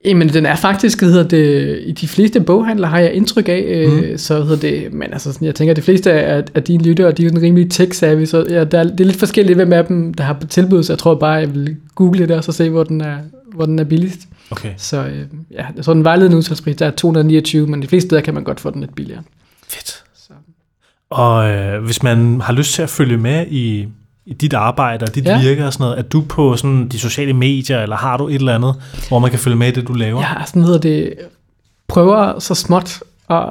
Jamen, den er faktisk, hedder det, i de fleste boghandler har jeg indtryk af, øh, Mhm. så hedder det, men altså, sådan, jeg tænker, at de fleste af, af dine lyttere, de er jo en rimelig tech-savvy, så ja, der er, det er lidt forskelligt, hvem af dem, der har tilbud, så jeg tror bare, jeg vil google det, og så se, hvor den er, hvor den er billigst. Okay. Så øh, ja, jeg tror, den vejledende udsalgspris, der er 229, men de fleste steder kan man godt få den lidt billigere. Fedt. Så. Og øh, hvis man har lyst til at følge med i, i dit arbejde og dit ja. Ja. virke og sådan noget, er du på sådan de sociale medier, eller har du et eller andet, hvor man kan følge med i det, du laver? Jeg har sådan hedder det, prøver så småt at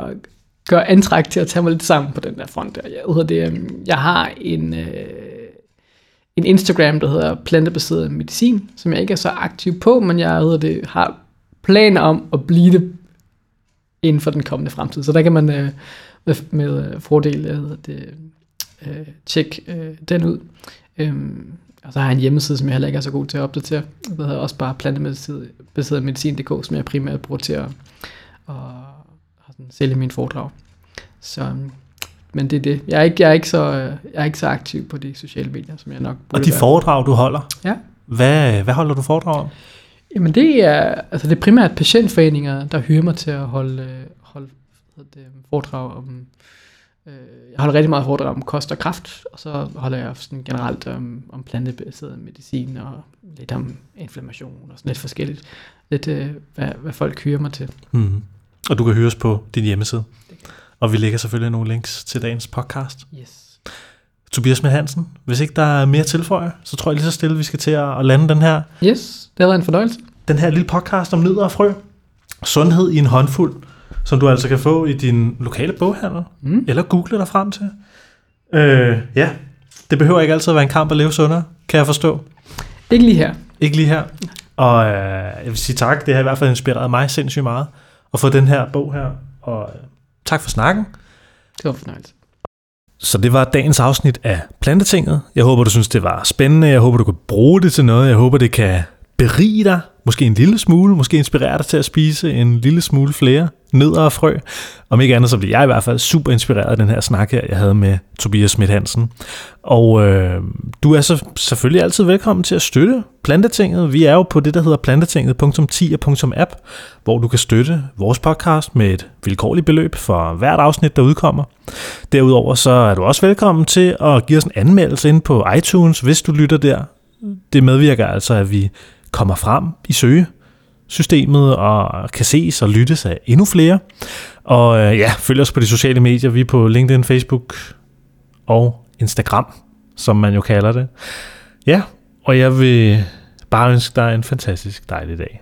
gøre antræk til at tage mig lidt sammen på den der front der. Jeg, hedder det, øhm, jeg har en, øh, en Instagram, der hedder plantebaseret medicin, som jeg ikke er så aktiv på, men jeg hedder det, har planer om at blive det inden for den kommende fremtid. Så der kan man øh, med, med øh, fordel hedder det, øh, tjekke øh, den ud. Øhm, og så har jeg en hjemmeside, som jeg heller ikke er så god til at opdatere. Det hedder også bare plantebaseret medicin.dk, som jeg primært bruger til at, at, at sælge mine foredrag. Så, øhm, men det er det. Jeg er ikke, jeg er ikke, så, øh, jeg er ikke så aktiv på de sociale medier, som jeg nok burde Og de være. foredrag, du holder, Ja. hvad, hvad holder du foredrag om? Jamen det er, altså det er primært patientforeninger, der hyrer mig til at holde, holde hvad det, foredrag om Øh, jeg holder rigtig meget foredrag om kost og kraft, og så holder jeg sådan generelt om, om plantebaseret medicin og lidt om inflammation og sådan lidt forskelligt. Lidt, øh, hvad, hvad folk hyrer mig til. Mm. Og du kan høres på din hjemmeside. Og vi lægger selvfølgelig nogle links til dagens podcast. Yes. Tobias med Hansen, hvis ikke der er mere tilføje, så tror jeg lige så stille, vi skal til at lande den her, Yes, det har været en fornøjelse. den her lille podcast om nødder og frø. Sundhed i en håndfuld, som du altså kan få i din lokale boghandel, Mm. eller google dig frem til. Øh, ja, det behøver ikke altid at være en kamp at leve sundere, kan jeg forstå. Ikke lige her. Ikke lige her. Og øh, jeg vil sige tak, det har i hvert fald inspireret mig sindssygt meget at få den her bog her. Og øh, tak for snakken. Det var fornøjelse. Så det var dagens afsnit af Plantetinget. Jeg håber, du synes, det var spændende. Jeg håber, du kan bruge det til noget. Jeg håber, det kan berige dig. Måske en lille smule. Måske inspirere dig til at spise en lille smule flere nødder og frø. Om ikke andet, så bliver jeg i hvert fald super inspireret af den her snak her, jeg havde med Tobias Schmidt Hansen. Og øh, du er så selvfølgelig altid velkommen til at støtte Plantetinget. Vi er jo på det, der hedder plantetinget.10.app, hvor du kan støtte vores podcast med et vilkårligt beløb for hvert afsnit, der udkommer. Derudover så er du også velkommen til at give os en anmeldelse ind på iTunes, hvis du lytter der. Det medvirker altså, at vi kommer frem i søgesystemet og kan ses og lyttes af endnu flere. Og øh, ja, følg os på de sociale medier. Vi er på LinkedIn, Facebook og Instagram, som man jo kalder det. Ja, og jeg vil bare ønske dig en fantastisk dejlig dag.